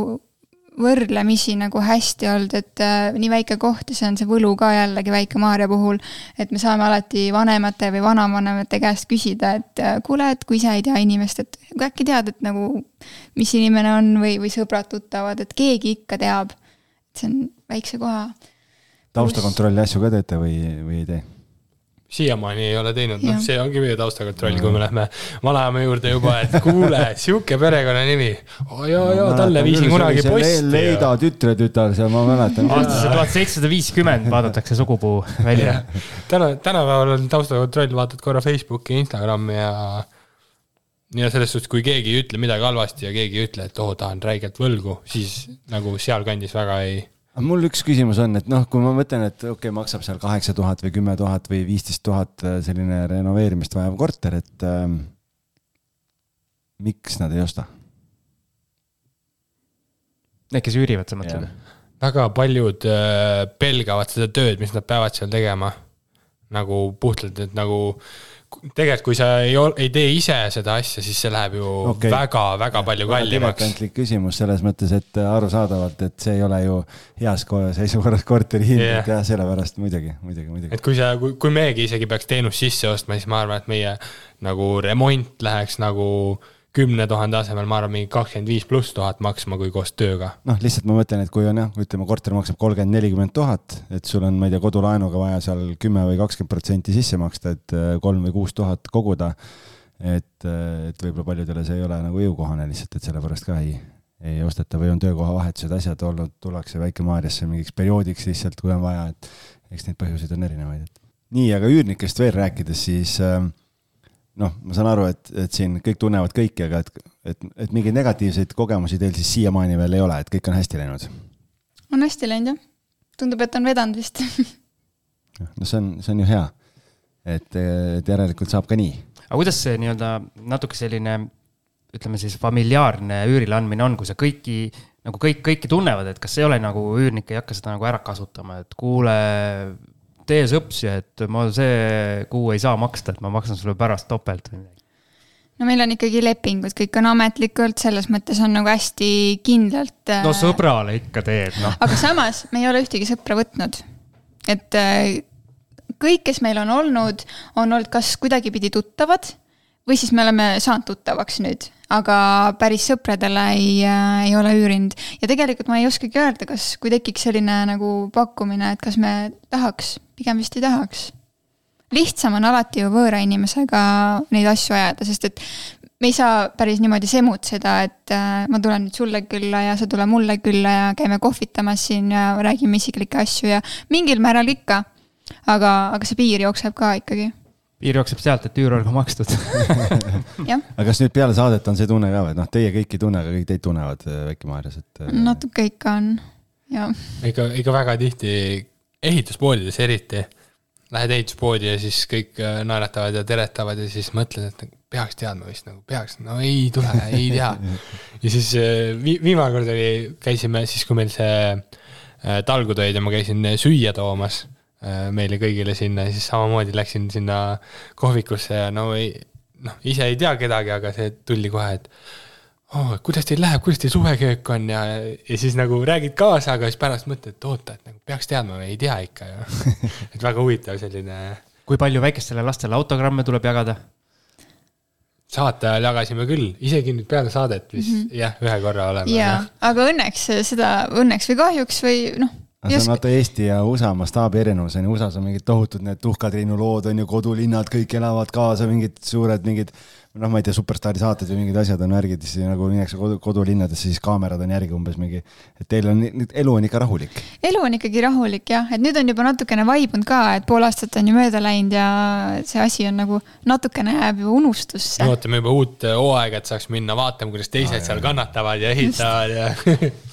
võrdlemisi nagu hästi olnud, et äh, nii väike koht ja see on see võlu ka jällegi Väike-Maarja puhul, et me saame alati vanemate või vanavanemate käest küsida, et äh, kuule, et kui ise ei tea inimest, et kui äkki tead, et nagu mis inimene on või, või sõbrad-tuttavad, et keegi ikka teab. et see on väikse koha taustakontrolli asju ka teete või, või ei tee? Siiamaani ei ole teinud, noh see ongi meie taustakontroll, kui me lähme vanaema juurde juba, et kuule, sihuke perekonnanimi oh,. ja, ja talle viisin kunagi posti. Leida tütretütar seal, ma mäletan. aastasse tuhat seitsesada viiskümmend vaadatakse sugupuu välja. täna, tänapäeval on taustakontroll, vaatad korra Facebooki, Instagrami ja ja selles suhtes, kui keegi ei ütle midagi halvasti ja keegi ei ütle, et oo oh,, ta on räigelt võlgu, siis nagu sealkandis väga ei. Mul üks küsimus on, et noh, kui ma mõtlen, et okei okay,, maksab seal kaheksa tuhat või kümme tuhat või viisteist tuhat äh, selline renoveerimist vajav korter, et ähm, miks nad ei osta? Need, kes üürivad, sa mõtled? väga paljud äh, pelgavad seda tööd, mis nad peavad seal tegema. nagu puhtalt, et nagu tegelikult, kui sa ei, ei tee ise seda asja, siis see läheb ju Okei. väga-väga palju kallimaks. diletantlik küsimus selles mõttes, et äh, arusaadavalt, et see ei ole ju heas ko- seisukorras korteri hind yeah., jah, sellepärast muidugi, muidugi, muidugi. et kui sa, kui, kui meiegi isegi peaks teenust sisse ostma, siis ma arvan, et meie nagu remont läheks nagu kümne tuhande asemel, ma arvan, mingi kakskümmend viis pluss tuhat maksma, kui koos tööga. noh, lihtsalt ma mõtlen, et kui on jah, ütleme, korter maksab kolmkümmend, nelikümmend tuhat, et sul on, ma ei tea, kodulaenuga vaja seal kümme või kakskümmend protsenti sisse maksta, et äh, kolm või kuus tuhat koguda. et, et võib-olla paljudele see ei ole nagu jõukohane lihtsalt, et sellepärast ka ei, ei osteta või on töökohavahetused, asjad olnud, tullakse Väike-Maarjasse mingiks perioodiks lihtsalt, kui on vaja, et eks neid põhjuseid on erinevaid, et. nii, aga üürnikest veel rääkides, siis äh, noh, ma saan aru, et, et siin kõik tunnevad kõiki, aga et, et, et mingeid negatiivseid kogemusi teil siis siiamaani veel ei ole, et kõik on hästi läinud on hästi läinud jah. tundub, et on vedanud vist no see on, see on ju hea. et, et järelikult saab ka nii. aga kuidas see nii-öelda natuke selline, ütleme siis familiaarne üürile andmine on, kui sa kõiki nagu kõik, kõiki tunnevad, et kas ei ole nagu üürnik ei hakka seda nagu ära kasutama, et kuule, tee sõpsi, et ma see kuu ei saa maksta, et ma maksan sulle pärast topelt või midagi. no meil on ikkagi lepingud, kõik on ametlikult, selles mõttes on nagu hästi kindlalt. no sõbrale ikka teed, noh. aga samas me ei ole ühtegi sõpra võtnud. et äh, kõik, kes meil on olnud, on olnud kas kuidagipidi tuttavad või siis me oleme saanud tuttavaks nüüd, aga päris sõpradele ei, ei ole üürinud. ja tegelikult ma ei oskagi öelda, kas, kui tekiks selline nagu pakkumine, et kas me tahaks, pigem vist ei tahaks. lihtsam on alati ju võõra inimesega neid asju ajada, sest et me ei saa päris niimoodi semutseda, et äh, ma tulen nüüd sulle külla ja sa tule mulle külla ja käime kohvitamas siin ja räägime isiklikke asju ja mingil määral ikka. aga, aga see piir jookseb ka ikkagi, piir jookseb sealt, et üür olgu makstud. jah, aga kas nüüd peale saadet on see tunne ka või, et noh, teie kõiki ei tunne, aga kõik teid tunnevad äh, Väike-Maarjas, et äh, natuke ikka on ja ikka, ikka väga tihti ehituspoodides eriti. Lähed ehituspoodi ja siis kõik äh, naeratavad ja teretavad ja siis mõtled, et nagu peaks teadma vist nagu peaks, no ei tule, ei tea. ja siis äh, vi-, viimane kord oli, käisime siis, kui meil see äh, talgud olid ja ma käisin süüa toomas meile kõigile sinna ja siis samamoodi läksin sinna kohvikusse ja no ei, noh, ise ei tea kedagi, aga see tuli kohe, et oh, kuidas teil läheb, kuidas teil suveköök on ja, ja siis nagu räägid kaasa, aga siis pärast mõtled, et oota, et nagu peaks teadma või ei tea ikka ju. et väga huvitav selline, kui palju väikestele lastele autogramme tuleb jagada? saate ajal jagasime küll, isegi nüüd peale saadet vist mm -hmm. jah, ühe korra oleme. jaa, aga õnneks seda, õnneks või kahjuks või noh, aga see on vaata Eesti ja USA mastaabi erinevus on ju, USA-s on mingid tohutud need Tuhka-Triinu lood on ju, kodulinnad, kõik elavad kaasa, mingid suured mingid noh, ma ei tea, superstaari saated või mingid asjad on värgid, siis nagu minnakse kodu, kodulinnadesse, siis kaamerad on järgi umbes mingi, et teil on, elu on ikka rahulik. elu on ikkagi rahulik jah, et nüüd on juba natukene vaibunud ka, et pool aastat on ju mööda läinud ja see asi on nagu natukene jääb juba unustusse me. ootame juba uut äh, hooaega, et saaks minna vaatama, kuidas teised seal kannatavad ja ehitavad ja,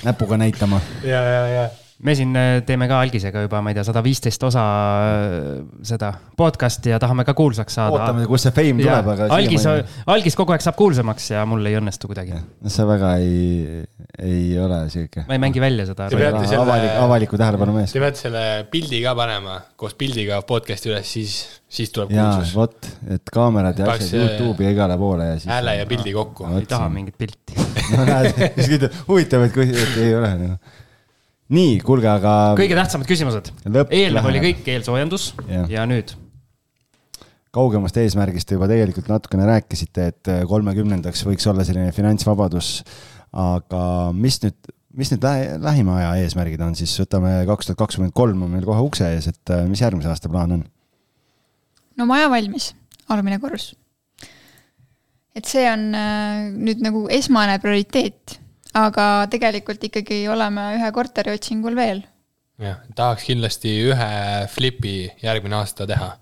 näpuga näitama. ja, ja, ja. Me siin äh, teeme ka algisega juba, ma ei tea, sada viisteist osa äh, seda podcast'i ja tahame ka kuulsaks saada. ootame, kust see fame tuleb, aga. algis, algis kogu aeg saab kuulsamaks ja mul ei õnnestu kuidagi. no see väga ei, ei ole sihuke ma ei mängi välja seda selle- avalik, avaliku tähelepanu mees Te. peate selle pildi ka panema koos pildiga podcast'i üles, siis, siis tuleb jaa, kuulsus. vot, et kaamerad ja asjad Youtube'i ja igale poole ja siis. hääle ja pildi kokku. ei taha mingit pilti. no näed, siis ütled, huvitav, et kui, et ei ole nagu. nii, kuulge, aga. kõige tähtsamad küsimused. Eelnev oli kõik eelsoojendus Jah. ja nüüd kaugemast eesmärgist te juba tegelikult natukene rääkisite, et kolmekümnendaks võiks olla selline finantsvabadus. aga mis nüüd, mis nüüd lähi- lähima aja eesmärgid on siis, võtame kaks tuhat kakskümmend kolm on meil kohe ukse ees, et äh, mis järgmise aasta plaan on? no maja valmis, alumine korrus. et see on äh, nüüd nagu esmane prioriteet, aga tegelikult ikkagi oleme ühe korteri otsingul veel. jah, tahaks kindlasti ühe flipi järgmine aasta teha.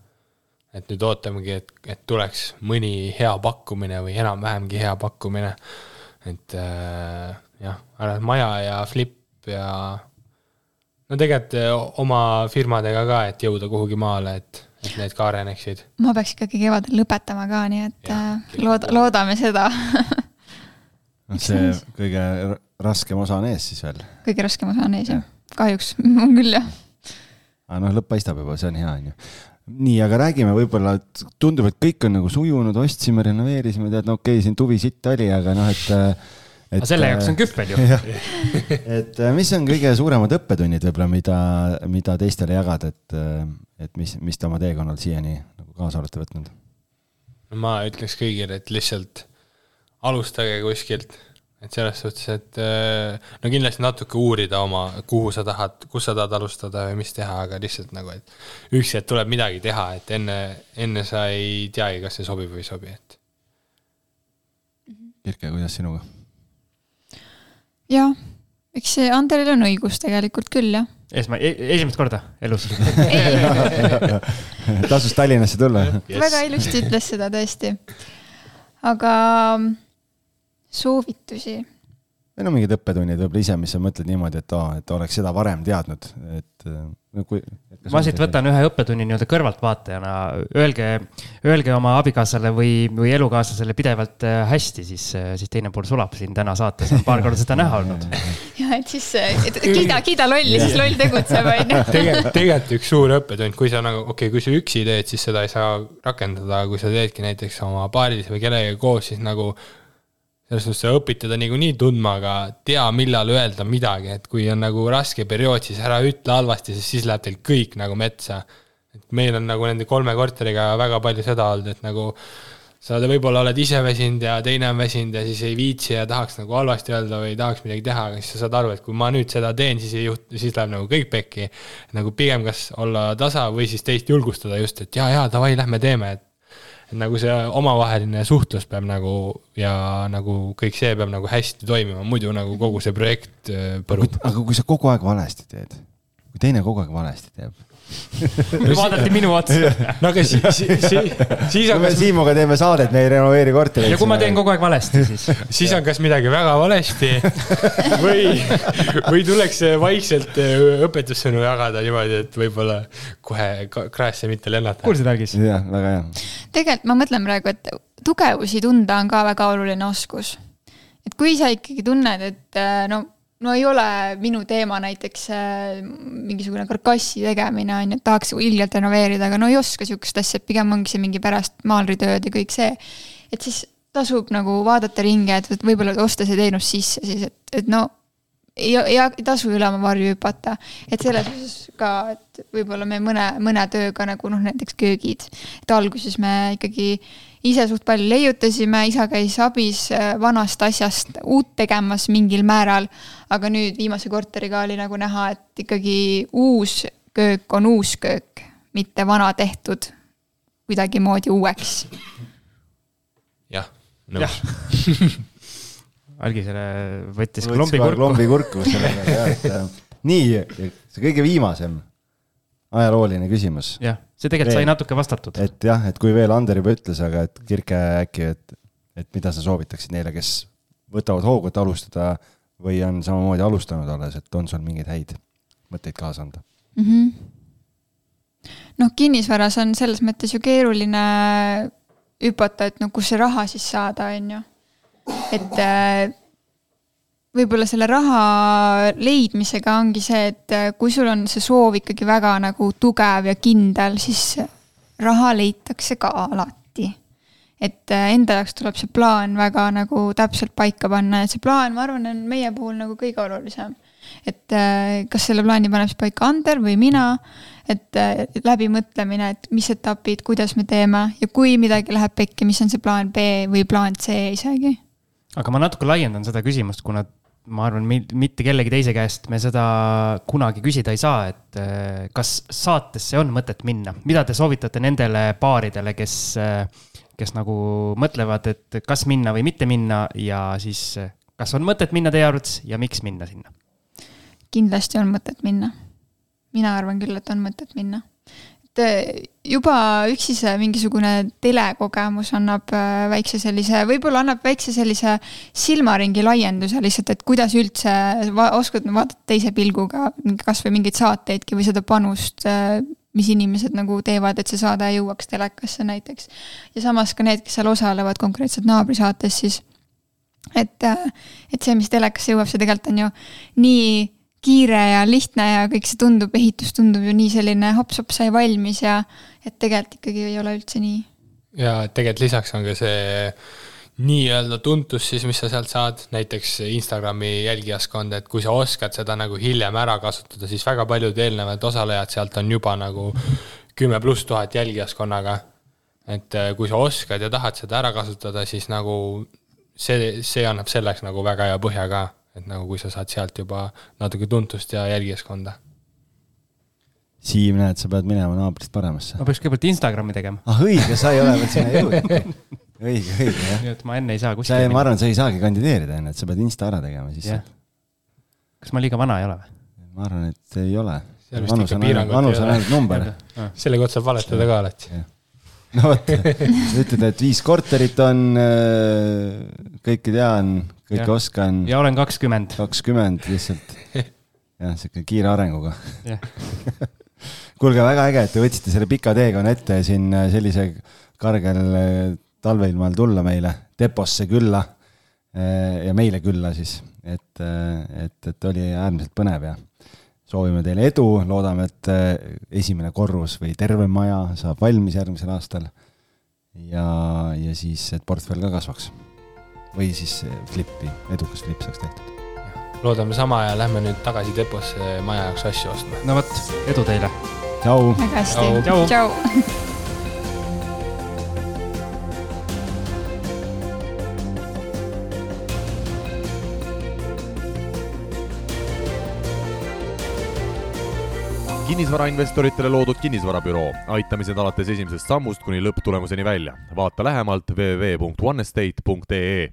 et nüüd ootamegi, et, et tuleks mõni hea pakkumine või enam-vähemgi hea pakkumine. et äh, jah, ainult maja ja flip ja no tegelikult äh, oma firmadega ka, et jõuda kuhugi maale, et, et need ka areneksid. ma peaks ikkagi kevadel lõpetama ka, nii et Jah, äh, lood-, loodame seda. noh, see kõige raskem osa on ees siis veel. kõige raskem osa on ees jah, kahjuks on küll jah. aga noh, lõpp paistab juba, see on hea, onju. nii, aga räägime võib-olla, et tundub, et kõik on nagu sujunud, ostsime, renoveerisime, tead, no okei okay,, siin tuvi sitt oli, aga noh, et. aga selle jaoks on kühvel ju. et äh, mis on kõige suuremad õppetunnid võib-olla, mida, mida teistele jagada, et, et mis, mis te oma teekonnal siiani nagu kaasa olete võtnud? ma ütleks kõigile, et lihtsalt alustage kuskilt, et selles suhtes, et äh, no kindlasti natuke uurida oma, kuhu sa tahad, kus sa tahad alustada või mis teha, aga lihtsalt nagu, et üksi, et tuleb midagi teha, et enne, enne sa ei teagi, kas see sobib või ei sobi, et Kirke, kuidas sinuga? jah, eks see Anderil on õigus tegelikult küll jah. esma-, esimest korda elus. tasus Tallinnasse tulla? yes. väga ilusti ütles seda tõesti. aga soovitusi või no mingid õppetunnid võib-olla ise, mis sa mõtled niimoodi, et aa, et oleks seda varem teadnud, et no kui. ma siit võtan ühe õppetunni nii-öelda kõrvaltvaatajana, öelge, öelge oma abikaasale või, või elukaaslasele pidevalt äh, hästi, siis, siis teine pool sulab siin täna saates, on paar korda seda näha olnud. ja et siis et kiida, kiida lolli, siis loll tegutseb, onju. tegelikult, tegelikult üks suur õppetund, kui sa nagu, okei okay,, kui sa üksi teed, siis seda ei saa rakendada, kui sa teedki näiteks oma paaris või kellegagi koos, siis nagu selles suhtes sa õpid teda niikuinii tundma, aga tea, millal öelda midagi, et kui on nagu raske periood, siis ära ütle halvasti, sest siis läheb teil kõik nagu metsa. et meil on nagu nende kolme korteriga väga palju seda olnud, et nagu sa võib-olla oled ise väsinud ja teine on väsinud ja siis ei viitsi ja tahaks nagu halvasti öelda või tahaks midagi teha, aga siis sa saad aru, et kui ma nüüd seda teen, siis ei juhtu, siis läheb nagu kõik pekki. nagu pigem kas olla tasa või siis teist julgustada just, et jaa, jaa, davai, lähme teeme, et nagu see omavaheline suhtlus peab nagu ja nagu kõik see peab nagu hästi toimima, muidu nagu kogu see projekt äh, põrub. aga kui sa kogu aeg valesti teed, kui teine kogu aeg valesti teeb. vaadati minu otsa. no aga siis, siis, siis kui on me kas, Siimuga teeme saadet, me ei renoveeri korterit. ja kui ma teen kogu aeg valesti, siis siis on kas midagi väga valesti või, või tuleks vaikselt äh, õpetussõnu jagada niimoodi, et võib-olla kohe kraesse mitte lennata. kuulsid, Algis? jah, väga hea. tegelikult ma mõtlen praegu, et tugevusi tunda on ka väga oluline oskus. et kui sa ikkagi tunned, et äh, no, no ei ole minu teema näiteks äh, mingisugune karkassi tegemine on ju, et tahaks ilgelt renoveerida, aga no ei oska sihukest asja, et pigem ongi see mingi pärast maalritööd ja kõik see. et siis tasub nagu vaadata ringi, et et võib-olla osta see teenus sisse siis, et, et no ei, ei, tasu üle oma varju hüpata, et selles osas ka, et võib-olla me mõne, mõne tööga nagu noh, näiteks köögid, et alguses me ikkagi ise suht palju leiutasime, isa käis abis äh, vanast asjast uut tegemas mingil määral. aga nüüd viimase korteriga oli nagu näha, et ikkagi uus köök on uus köök, mitte vana tehtud kuidagimoodi uueks. jah, nõus. Algi selle võttis klombi kurku. klombi kurku selle peale jah, et äh, nii, see kõige viimasem ajalooline küsimus. jah, see tegelikult sai natuke vastatud. et jah, et kui veel Ander juba ütles, aga et Kirke äkki, et, et mida sa soovitaksid neile, kes võtavad hoogu, et alustada või on samamoodi alustanud alles, et on sul mingeid häid mõtteid kaasa anda mm? -hmm. noh, kinnisvaras on selles mõttes ju keeruline hüpata, et no kus see raha siis saada, on ju. et äh, võib-olla selle raha leidmisega ongi see, et äh, kui sul on see soov ikkagi väga nagu tugev ja kindel, siis raha leitakse ka alati. et äh, enda jaoks tuleb see plaan väga nagu täpselt paika panna ja see plaan, ma arvan, on meie puhul nagu kõige olulisem. et äh, kas selle plaani paneb siis paika Ander või mina, et läbimõtlemine, et mis etapid, kuidas me teeme ja kui midagi läheb pekki, mis on see plaan B või plaan C isegi aga ma natuke laiendan seda küsimust, kuna ma arvan, mitte kellegi teise käest me seda kunagi küsida ei saa, et äh, kas saatesse on mõtet minna, mida te soovitate nendele paaridele, kes, äh, kes nagu mõtlevad, et kas minna või mitte minna ja siis kas on mõtet minna teie arvates ja miks minna sinna? kindlasti on mõtet minna. mina arvan küll, et on mõtet minna äh, juba üksi see mingisugune telekogemus annab äh, väikse sellise, võib-olla annab väikse sellise silmaringi laienduse lihtsalt, et kuidas üldse va oskad vaadata teise pilguga kasvõi mingeid saateidki või seda panust, äh, mis inimesed nagu teevad, et see saade jõuaks telekasse näiteks. ja samas ka need, kes seal osalevad konkreetselt naabrisaates siis. et, et see, mis telekasse jõuab, see tegelikult on ju nii kiire ja lihtne ja kõik see tundub, ehitus tundub ju nii selline hops-hops sai valmis ja et tegelikult ikkagi ei ole üldse nii. ja tegelikult lisaks on ka see nii-öelda tuntus siis, mis sa sealt saad, näiteks Instagrami jälgijaskond, et kui sa oskad seda nagu hiljem ära kasutada, siis väga paljud eelnevad osalejad sealt on juba nagu kümme pluss tuhat jälgijaskonnaga. et äh, kui sa oskad ja tahad seda ära kasutada, siis nagu see, see annab selleks nagu väga hea põhja ka et nagu kui sa saad sealt juba natuke tuntust ja jälgijaskonda. Siim, näed, sa pead minema naabrist paremasse. ma peaks kõigepealt Instagrami tegema. ah õige, sa ei ole veel sinna jõudnud. õige, õige, jah. nii et ma enne ei saa kuskile. ma arvan, sa ei saagi kandideerida enne, et sa pead Insta ära tegema, siis yeah.. kas ma liiga vana ei ole või? ma arvan, et ei ole. vanus on ainult, vanus on ainult number. selle kohta saab valetada ka alati. no vot, ütled, et viis korterit on, äh, kõike tean, kõike oskan. ja olen kakskümmend. kakskümmend lihtsalt. jah, sihuke kiire arenguga kuulge, väga äge, et te võtsite selle pika teekonna ette siin äh, sellise kargel äh, talveilmal tulla meile deposse külla. Äh, ja meile külla siis, et, et, et oli äärmiselt põnev ja soovime teile edu, loodame, et esimene korrus või terve maja saab valmis järgmisel aastal. ja, ja siis, et portfell ka kasvaks või siis flippi, edukas flipp saaks tehtud. loodame sama ja lähme nüüd tagasi deposse maja jaoks asju ostma. no vot, edu teile. tšau. väga hästi, tšau. kinnisvarainvestoritele loodud kinnisvarabüroo, aitamised alates esimesest sammust kuni lõpptulemuseni välja. vaata lähemalt www.onestate.ee